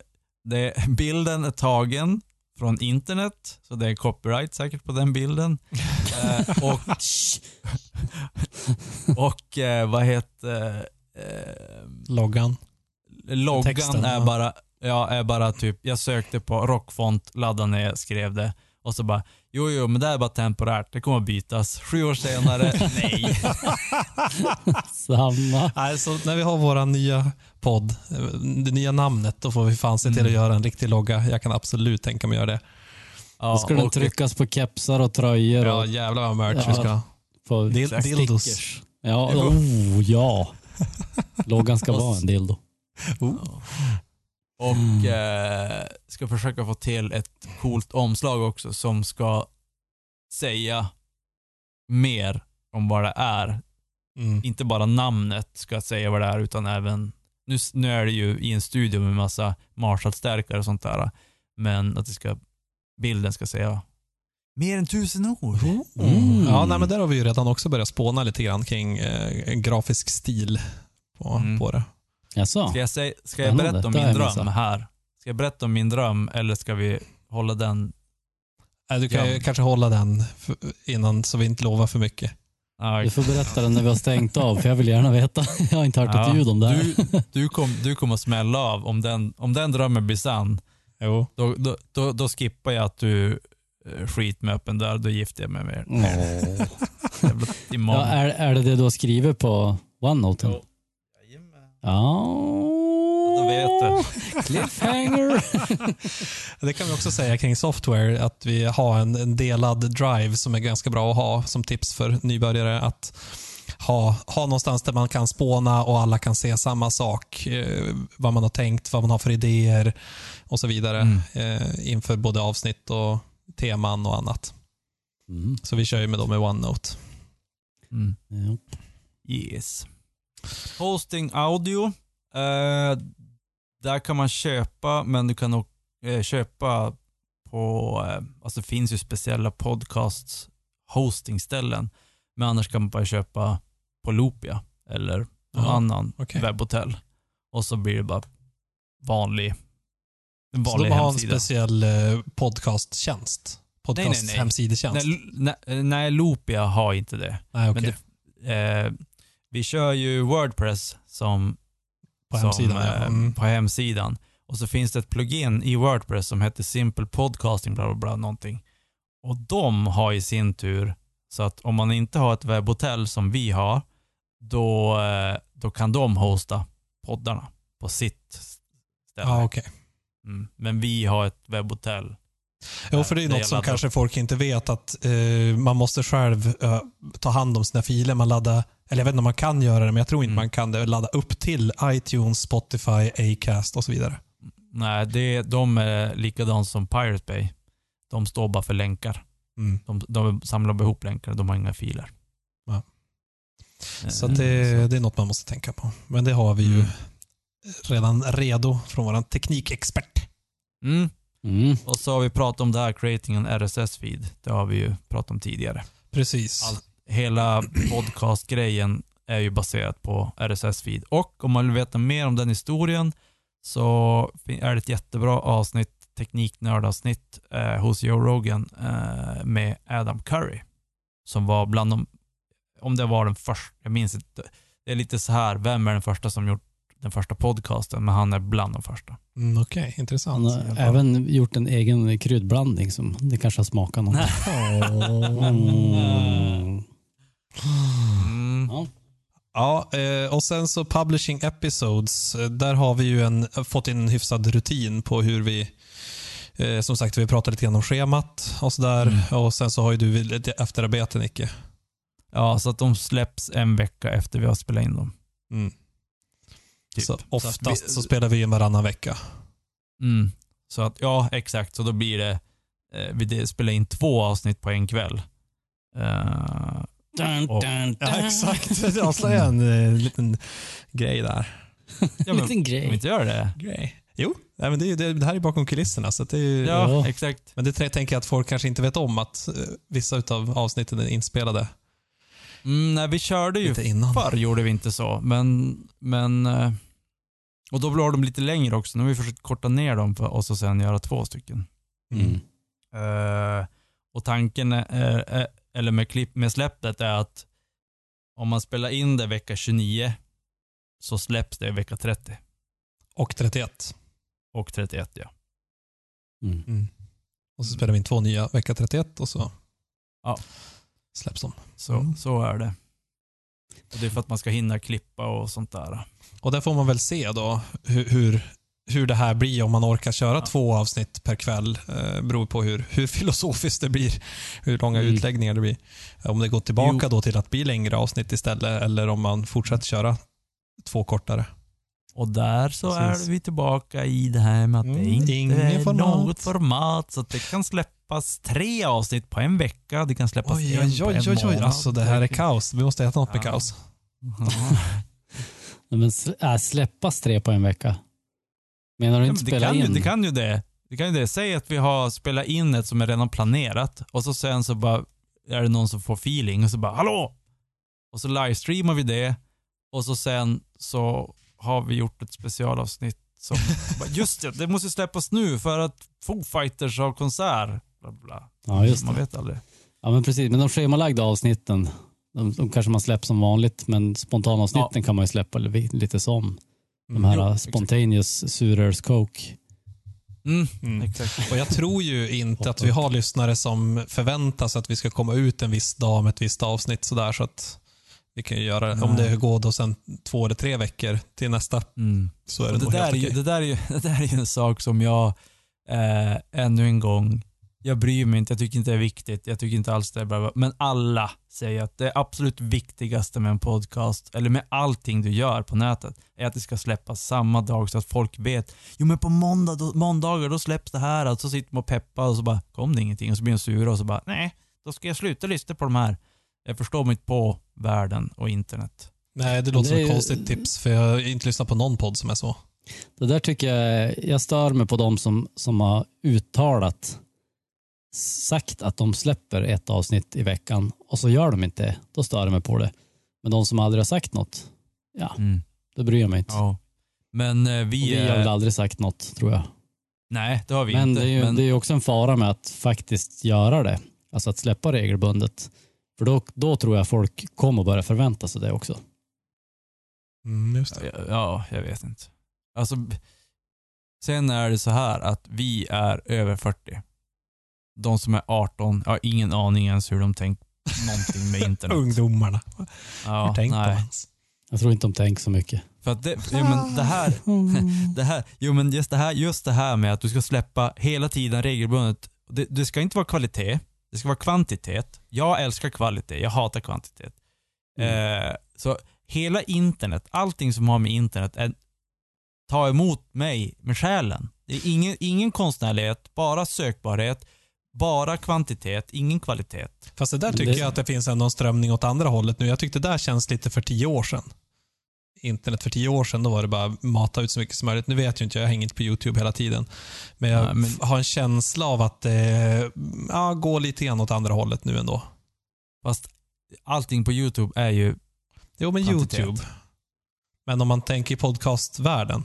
det, bilden är tagen från internet, så det är copyright säkert på den bilden. Eh, och och eh, vad heter eh, Loggan. loggan Texten, är ja. bara, ja, är bara typ, jag sökte på rockfont, laddade ner, skrev det och så bara, jo jo men det är bara temporärt, det kommer att bytas. Sju år senare, nej. Samma. Alltså, när vi har vår nya podd, det nya namnet, då får vi fan se till att Mm. göra en riktig logga. Jag kan absolut tänka mig att göra det. Ja, Då ska den tryckas på kepsar och tröjor Ja, och jävlar vad merch Ja. vi ska ha. på Dil- Exakt. dildos. stickers. Ja, oh, ja. Loggan ska vara en dildo. Oh. Och eh, ska försöka få till ett coolt omslag också som ska säga mer om vad det är. Mm. Inte bara namnet ska säga vad det är utan även, nu, nu är det ju i en studio med massa Marshall-stärkare och sånt där. Men att det ska, bilden ska säga mer än tusen ord. Mm. Ja, nej, men där har vi ju redan också börjat spåna lite grann kring eh, en grafisk stil på, Mm. på det. Jaså? Ska jag, säga, ska jag berätta om min dröm här? Ska jag berätta om min dröm eller ska vi hålla den? Nej, du kan ju kanske hålla den innan så vi inte lovar för mycket. Ja, Du får berätta den när vi har stängt av, för jag vill gärna veta. Jag har inte hört Ja, ett ljud om det här. Du, du, kom, du kommer att smälla av. Om den, om den drömmen blir sann, Jo. då, då, då, då skippar jag att du eh, skit med öppen dörr. Då gifter jag mig med er. Jävla Timon. Ja, är, är det det du har skrivit på OneNote? Jo. Ja. Då vet du. Cliffhanger. Det kan vi också säga kring software, att vi har en, en delad drive som är ganska bra att ha som tips för nybörjare. Att ha, ha någonstans där man kan spåna och alla kan se samma sak. Eh, vad man har tänkt, vad man har för idéer och så vidare. Mm. Eh, inför både avsnitt och teman och annat. Mm. Så vi kör ju med dem med OneNote. Mm. Yes. Hosting audio. Eh, där kan man köpa, men du kan också eh, köpa på, eh, alltså det finns ju speciella podcasts hostingställen. Men annars kan man bara köpa på Loopia eller någon Jaha, annan okej. webbhotell. Och så blir det bara vanlig, en Så vanlig de har en hemsida. speciell eh, podcasttjänst? nej, nej. Podcast-hemsidetjänst? Nej, nej, nej, Loopia har inte det. Nej, okej. Men det, eh, vi kör ju Wordpress som På som, hemsidan, ja. eh, Mm. på hemsidan. Och så finns det ett plugin i Wordpress som heter Simple Podcasting, bla bla bla, någonting. Och de har i sin tur, så att om man inte har ett webbhotell som vi har, då, eh, då kan de hosta poddarna på sitt ställe. Ja, okej. Mm. Men vi har ett webbhotell. Jo, för det är Det något som laddar kanske folk inte vet att eh, man måste själv eh, ta hand om sina filer. Man laddar, eller jag vet inte om man kan göra det, men jag tror inte Mm. man kan det. Ladda upp till iTunes, Spotify, Acast och så vidare. Nej, det, de är likadant som Pirate Bay. De står bara för länkar. Mm. De, de samlar ihop länkar, de har inga filer. Ja. Eh, Så det, det är något man måste tänka på. Men det har vi ju Mm. redan redo från vår teknikexpert. Mm. Mm. Och så har vi pratat om det här, creating en RSS-feed. Det har vi ju pratat om tidigare. Precis. Allt. Hela podcast-grejen är ju baserat på RSS-feed. Och om man vill veta mer om den historien så är det ett jättebra avsnitt, tekniknördavsnitt eh, hos Joe Rogan eh, med Adam Curry. Som var bland de, om det var den första, jag minns inte. Det är lite så här, vem är den första som gjort den första podcasten? Men han är bland de första. Mm, Okej, Han intressant. har även gjort en egen kryddblandning som det kanske har smakat någonting. Mm. Mm. Ja. Ja, eh, och sen så publishing episodes. eh, Där har vi ju en, fått in en hyfsad rutin på hur vi eh, som sagt, vi pratade lite grann om schemat och sådär. Mm. Och sen så har ju du lite efterarbete, Nicke. Ja, så att de släpps en vecka efter vi har spelat in dem. Mm. Typ. Så oftast vi- så spelar vi in varannan vecka. Mm. Så att, ja, exakt. Så då blir det, eh, vi spelar in två avsnitt på en kväll. Eh, Dun, Och- dun, Ja, dun. exakt. Du avslöjar en eh, liten grej där. ja, men, liten om vi grej. inte gör det. Grej. Jo, nej, men det, är ju- det, det här är bakom kulisserna. Så det är, ju- Ja, Ja. exakt. Men det tänker jag att folk kanske inte vet om att eh, vissa av avsnitten är inspelade Mm, nej, vi körde ju lite innan. förr gjorde vi inte så, men, men eh, och då blev de lite längre också. Nu har vi försökt korta ner dem för, och så sen göra två stycken. Mm. Eh, och tanken, är, eller med, klipp, med släppet är att om man spelar in det vecka 29 så släpps det vecka 30 Och 31. och 31 ja. Mm. Mm. Och så spelar vi in två nya vecka 31 och så Ja. släpps de. Så, Mm. så är det. Och det är för att man ska hinna klippa och sånt där. Och där får man väl se då hur, hur, hur det här blir om man orkar köra Ja. två avsnitt per kväll. Eh, beror på hur, hur filosofiskt det blir, hur långa Mm. utläggningar det blir. Om det går tillbaka då till att bli längre avsnitt istället eller om man fortsätter köra två kortare. Och där så Precis. är vi tillbaka i det här med att det Mm, inte ingen är format. något format. Så att det kan släppas tre avsnitt på en vecka. Det kan släppas Oj, en oj, på oj, en oj, oj. månad. Alltså det här är kaos. Vi måste äta något med Ja. kaos. Ja. Men äh, släppas tre på en vecka? Menar du inte det, spela kan ju, in? det kan ju det. Det kan ju det. Säg att vi har spelat in ett som är redan planerat och så sen så bara är det någon som får feeling och så bara hallå! Och så livestreamar vi det och så sen så har vi gjort ett specialavsnitt som, bara, just det, det måste släppas nu för att Foo Fighters har konsert. Bla, bla. Ja, just Man det. vet aldrig. Ja, men precis. Men de schemalagda avsnitten, de, de kanske man släpper som vanligt, men spontanavsnitten kan man ju släppa li- lite som. De här jo, uh, exakt. spontaneous surers coke. Mm, Mm. exakt. Och jag tror ju inte att vi har lyssnare som förväntar sig att vi ska komma ut en viss dag med ett visst avsnitt sådär så att vi kan ju göra, om Nej. det går då sen två eller tre veckor till nästa Mm. så är det, det, nog där helt är ju, okej. det, där är ju, det där är ju en sak som jag, eh, ännu en gång, jag bryr mig inte, jag tycker inte det är viktigt, jag tycker inte alls det är bra, men alla säger att det absolut viktigaste med en podcast, eller med allting du gör på nätet, är att det ska släppas samma dag så att folk vet, jo men på måndag, då, måndagar då släpps det här, och så sitter man och peppar och så bara, kom det ingenting, och så blir de sura och så bara, nej, då ska jag sluta lyssna på de här. Jag förstår mig inte på världen och internet. Nej, det låter Det är som ett konstigt tips för jag har inte lyssnat på någon podd som är så. Det där tycker jag, jag stör mig på de som, som har uttalat, sagt att de släpper ett avsnitt i veckan och så gör de inte det. Då stör jag mig på det. Men de som aldrig har sagt något, ja, Mm. det bryr jag mig inte. Ja. Men eh, Och vi, vi har är- väl aldrig sagt något, tror jag. Nej, det har vi Men inte. det är, ju, men, det är ju också en fara med att faktiskt göra det. Alltså att släppa regelbundet. För då, då tror jag folk kommer börja förvänta sig det också. Mm, just det. Ja, jag vet inte. Alltså, sen är det så här att vi är över 40. De som är 18, jag har ingen aning ens hur de tänker någonting med internet. Ungdomarna. Ja, Hur tänker nej. man ens? Jag tror inte de tänker så mycket. För att det, jo, men det här, det här, jo men just det här, just det här med att du ska släppa hela tiden regelbundet. Det, det ska inte vara kvalitet, det ska vara kvantitet. Jag älskar kvalitet, jag hatar kvantitet. Eh, så hela internet, allting som har med internet, är, ta emot mig med själen. Det är ingen, ingen konstnärlighet, bara sökbarhet, bara kvantitet, ingen kvalitet. Fast det där tycker det- jag att det finns ändå en strömning åt andra hållet nu. Jag tyckte det där känns lite för tio år sedan. Internet för tio år sedan, då var det bara mata ut så mycket som möjligt. Nu vet jag inte, jag hänger inte på YouTube hela tiden. Men jag Nej, men- har en känsla av att det ja, går lite grann åt andra hållet nu ändå. Fast allting på YouTube är ju Jo, men Kvantitet. YouTube. Men om man tänker i podcastvärlden,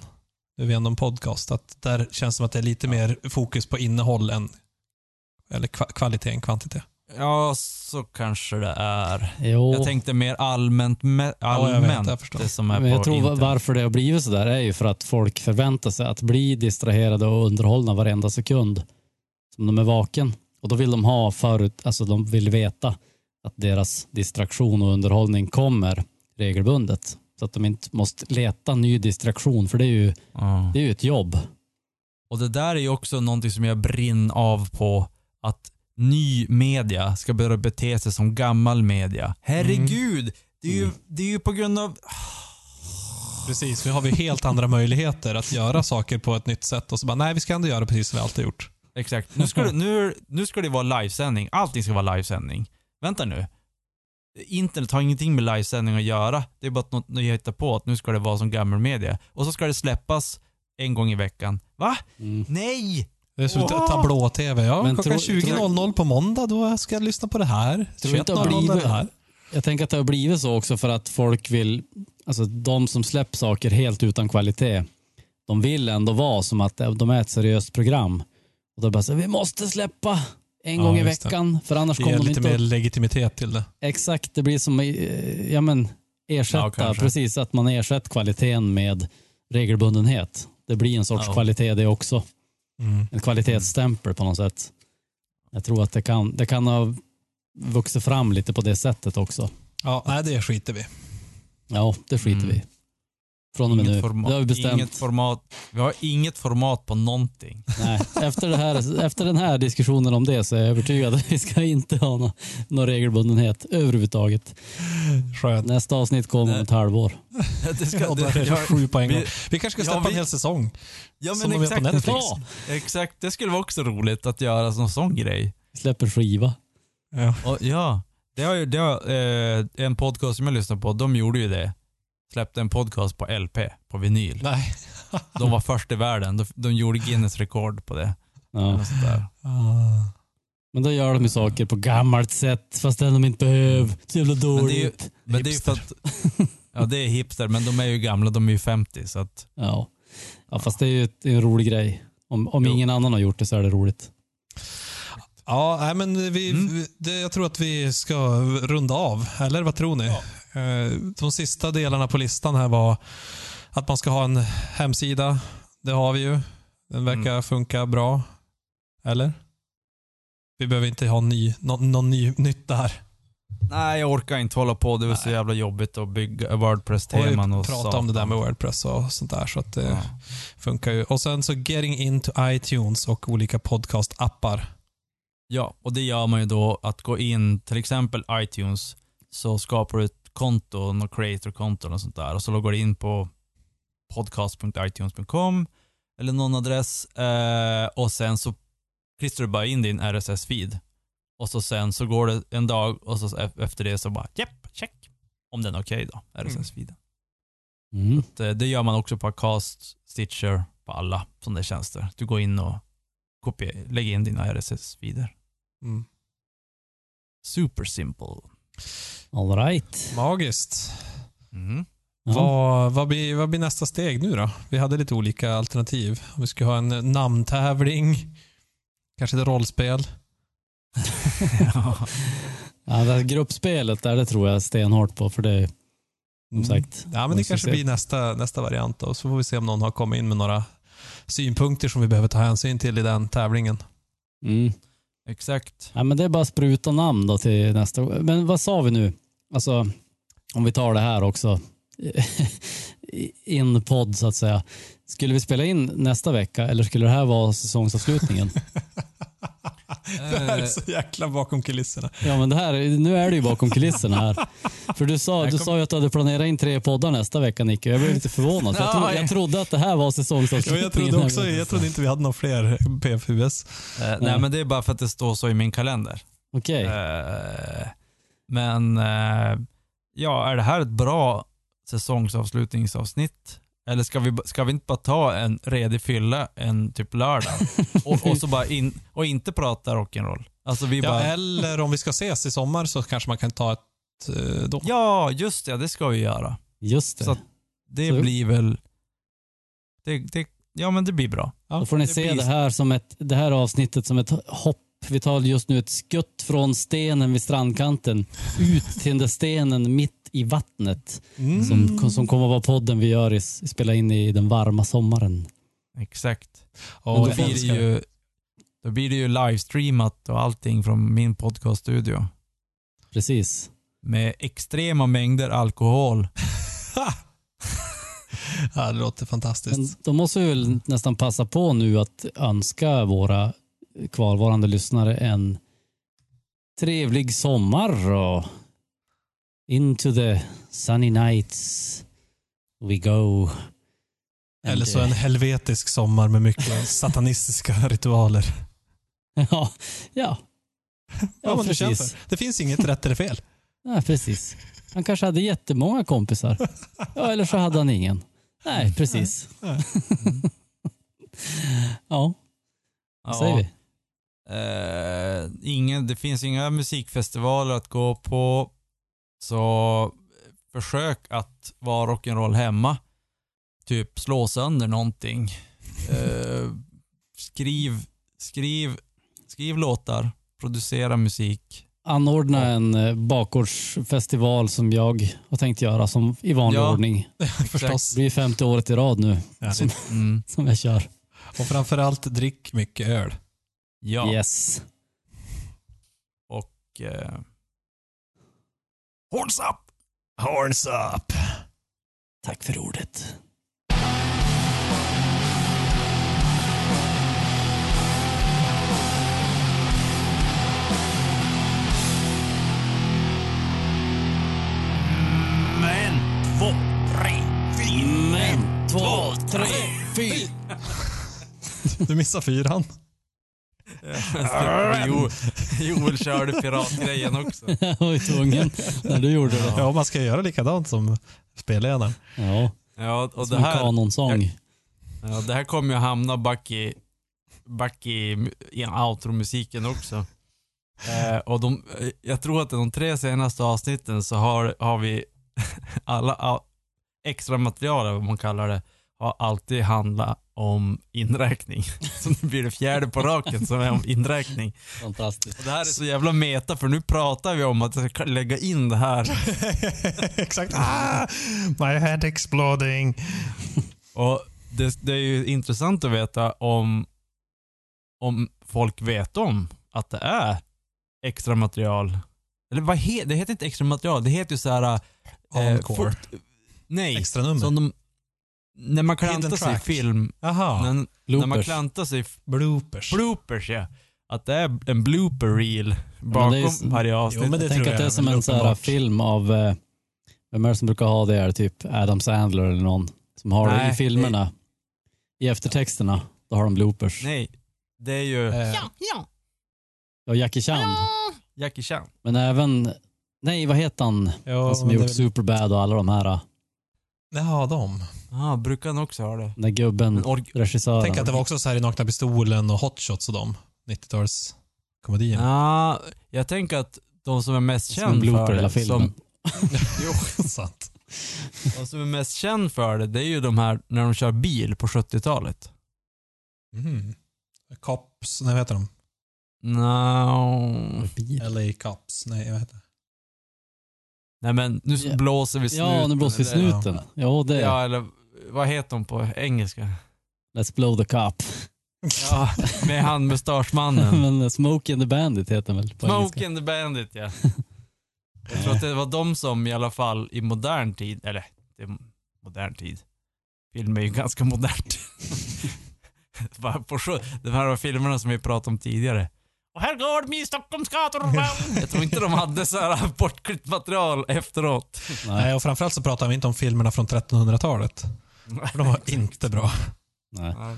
nu är vi ändå en podcast, att där känns det som att det är lite mer fokus på innehåll än eller kva- kvalitet än kvantitet. Ja, så kanske det är. Jo, Jag tänkte mer allmänt, me, jag vet, allmänt jag det som är men jag på tror internet. varför det har blivit så där är ju för att folk förväntar sig att bli distraherade och underhållna varenda sekund som de är vaken. Och då vill de ha förut, alltså de vill veta att deras distraktion och underhållning kommer regelbundet. Så att de inte måste leta ny distraktion, för det är ju, Ja. det är ju ett jobb. Och det där är ju också någonting som jag brinner av på, att ny media ska börja bete sig som gammal media. Herregud! Det, är ju, det är ju på grund av... Precis, nu har vi helt andra möjligheter att göra saker på ett nytt sätt och så bara, nej vi ska ändå göra precis som vi alltid gjort. Exakt. Nu ska, det, nu, nu ska det vara livesändning. Allting ska vara livesändning. Vänta nu. Internet har ingenting med livesändning att göra. Det är bara något jag hittar på att nu ska det vara som gammal media. Och så ska det släppas en gång i veckan. Va? Mm. Nej! Det är som Åh! tablå-tv. Ja, Men klockan tror- 20.00 på måndag, då ska jag lyssna på det här. Tror inte det har 21.00 blivit- det här. Jag tänker att det har blivit så också för att folk vill, alltså de som släpper saker helt utan kvalitet, de vill ändå vara som att de är ett seriöst program. Och då bara så, vi måste släppa en Ja, gång i just det. veckan för annars Det kommer ger de lite inte mer att... legitimitet till det. Exakt, det blir som eh, ja, men, Ja, ersätta, kanske. precis att man ersätter kvaliteten med regelbundenhet. Det blir en sorts Ja. kvalitet det också. Mm. En kvalitetsstämpel på något sätt. Jag tror att det kan, det kan ha vuxit fram lite på det sättet också. Ja, nej det skiter vi Ja, det skiter Mm. vi. Från och med Inget nu. format, Det har vi bestämt. Inget format. Vi har inget format på någonting. Nej, efter, det här, efter den här diskussionen om det så är jag övertygad att vi ska inte ha någon, någon regelbundenhet överhuvudtaget. Skönt. Nästa avsnitt kommer om ett halvår. Det ska, det ja, sju på en vi- gång. Vi kanske ska Ja, släppa vi- en hel säsong. ja, Som men de gör på exakt, Netflix. Ja, exakt. Det skulle vara också roligt att göra en sån grej. vi släpper skiva. Ja. Och, ja, det har ju, det har, eh, en podcast som jag lyssnar på, de gjorde ju det. Släppte en podcast på LP, på vinyl. Nej. De var först i världen. De, de gjorde Guinness rekord på det. Ja. Ah. Men då gör de ju saker på gammalt sätt fast det de inte behöver. Så jävla Men det är ju, dåligt. men det är ju för Hipster. att Ja, det är hipster, men de är ju gamla. De är ju 50, så att... Ja. ja, fast det är ju ett, det är en rolig grej. Om, om Jo. ingen annan har gjort det så är det roligt. Ja, nej, men vi, Mm. vi- det, jag tror att vi ska runda av. Eller vad tror ni? Eh, De sista delarna på listan här var att man ska ha en hemsida. Det har vi ju. Den verkar Mm. funka bra. Eller? Vi behöver inte ha ny, någon, någon ny, nytt där. Nej, jag orkar inte hålla på. Det är så jävla jobbigt att bygga Och Wordpress-teman vi och prata om det där med Wordpress och sånt där. Så att det Ja. funkar ju. Och sen så getting into iTunes och olika podcast-appar. Ja, och det gör man ju då att gå in till exempel iTunes så skapar du ett konto, något creator-konto och sånt där och så loggar du in på podcast.itunes.com eller någon adress eh, och sen så klistrar du bara in din RSS-feed och så sen så går det en dag och så efter det så bara japp, check. Om den är okej då, RSS-feeden. Mm. Det, det gör man också på Acast, Stitcher, på alla sådana tjänster. Du går in och kopier, lägger in dina RSS-feeder. Mm. Super simple. All right. Magiskt. Mm. Ja. Vad, vad, blir, vad blir nästa steg nu då? Vi hade lite olika alternativ. Om vi ska ha en namntävling, kanske ett rollspel. ja. Ja, det här gruppspelet där, det tror jag stenhårt på för det som sagt. Ja, men det kanske se. blir nästa, nästa variant då. Så får vi se om någon har kommit in med några synpunkter som vi behöver ta hänsyn till i den tävlingen. Mm. Exakt. Ja, men det är bara spruta namn då till nästa Men vad sa vi nu? Alltså, om vi tar det här också. In podd så att säga. Skulle vi spela in nästa vecka eller skulle det här vara säsongsavslutningen? Det här är så jäkla bakom kulisserna. Ja men det här, nu är det ju bakom kulisserna här. För du sa, du sa ju att du hade planerat in tre poddar nästa vecka Nicke. Jag blev lite förvånad. För jag, tro, jag trodde att det här var säsongsavslutningen. jag trodde också, jag trodde inte vi hade några fler PFUS. Eh, nej, men det är bara för att det står så i min kalender. Okej. Eh, men eh, ja, är det här ett bra säsongsavslutningsavsnitt? Eller ska vi, ska vi inte bara ta en redig fylla en typ lördag och, och, så bara in, och inte prata rock'n'roll? Alltså vi Ja, bara, eller om vi ska ses i sommar så kanske man kan ta ett eh, då. ja just det, det ska vi göra. Just det. Så det Så- blir väl, det, det, ja men det blir bra. Ja, Då får ni det se blir- det här, som ett, det här avsnittet som ett hopp. Vi tar just nu ett skutt från stenen vid strandkanten ut till den där stenen mitt i vattnet. Mm. Som, som kommer att vara podden vi gör i, spela in i den varma sommaren. Exakt. Men då jag blir det ju, då blir det ju livestreamat och allting från min podcaststudio. Precis. Med extrema mängder alkohol. Ja, det låter fantastiskt. Men då måste vi väl nästan passa på nu att önska våra kvarvarande lyssnare en trevlig sommar och into the sunny nights we go. Eller And, så en eh, helvetisk sommar med mycket satanistiska ritualer. Ja, ja. Ja, Ja, men det, känns precis. det finns inget rätt eller fel. Ja, precis. Han kanske hade jättemånga kompisar. Ja, eller så hade han ingen. Nej, precis. Ja, vad säger vi? Eh, ingen, det finns inga musikfestivaler att gå på. Så försök att vara rock'n'roll hemma. Typ slå sönder någonting. Eh, skriv, skriv, skriv låtar. Producera musik. Anordna en eh, bakgårdsfestival som jag har tänkt göra som i vanlig Ja. ordning. Förstås. Det blir femte året i rad nu Ja, som, Mm. som jag kör. och framförallt drick mycket öl. Ja. Yes. Och... Eh, Horns up! Horns up! Tack för ordet. men, två, tre, fyra. Men, två, tre, fyra. Du missar fyran. Jo, Joel körde piratgrejen också. Jag var ju tvungen när du gjorde det. Ja, man ska göra likadant som spelledaren. Ja, Ja, och som det en här, kanonsång. ja, det här kommer ju hamna back i, back i, i outro-musiken också. Eh, och de, eh, jag tror att de tre senaste avsnitten så har, har vi alla all, extra material, vad man kallar det, har alltid handlat om inräkning. Så nu blir det fjärde på raken som är om inräkning. Fantastiskt. Och det här är så jävla meta för nu pratar vi om att jag ska lägga in det här. Exakt. Ah, my head exploding. Och det, det är ju intressant att veta om, om folk vet om att det är extra material. Eller vad heter det? heter inte extra material, det heter ju så här... Encore. fort- nej, Extra nummer. När man klantar Hidden sig i film, Jaha. när, när man klantar sig i Bloopers. bloopers ja. Att det är en blooper reel men bakom det ju- varje avsnitt. Jo, men det jag tänker att det är som en så här film av, eh, vem är det som brukar ha det? Är det typ Adam Sandler eller någon som har det Nej, i filmerna? I eftertexterna, då har de bloopers. Nej, det är ju Eh, Och Jackie Chan. Jackie Chan. Men även, nej vad heter han? ja, Han som gjort det väl- Superbad och alla de här. Jaha, de. Ja, brukar han också ha det? Den där gubben, regissören. Tänk att det var också så här i Nakna Pistolen och Hot Shots och de 90-talskomedierna. Ja, jag tänker att de som är mest som en känd blooper för hela det, filmen. som, jo, Sant. de som är mest känd för det, det är ju de här när de kör bil på 70-talet. Mhm. Cops, nej vad heter de? No. LA Cops, nej vad heter det? Nej men nu blåser vi snuten. Ja, nu blåser vi snuten. Ja, det. Ja, eller vad heter de på engelska? Let's blow the cop. Ja, med han mustaschmannen. Men eh, Smoke and the Bandit heter den väl på Smoke engelska. and the Bandit ja. Jag tror att det var de som i alla fall i modern tid, eller det är modern tid. Film är ju ganska modernt. Bara på sjö- De här filmerna som vi pratade om tidigare. Och här går de i Stockholms gator. Jag tror inte de hade så här bortklippt material efteråt. Nej, Nej, och framförallt så pratar vi inte om filmerna från 1300-talet. För de var inte bra. nej.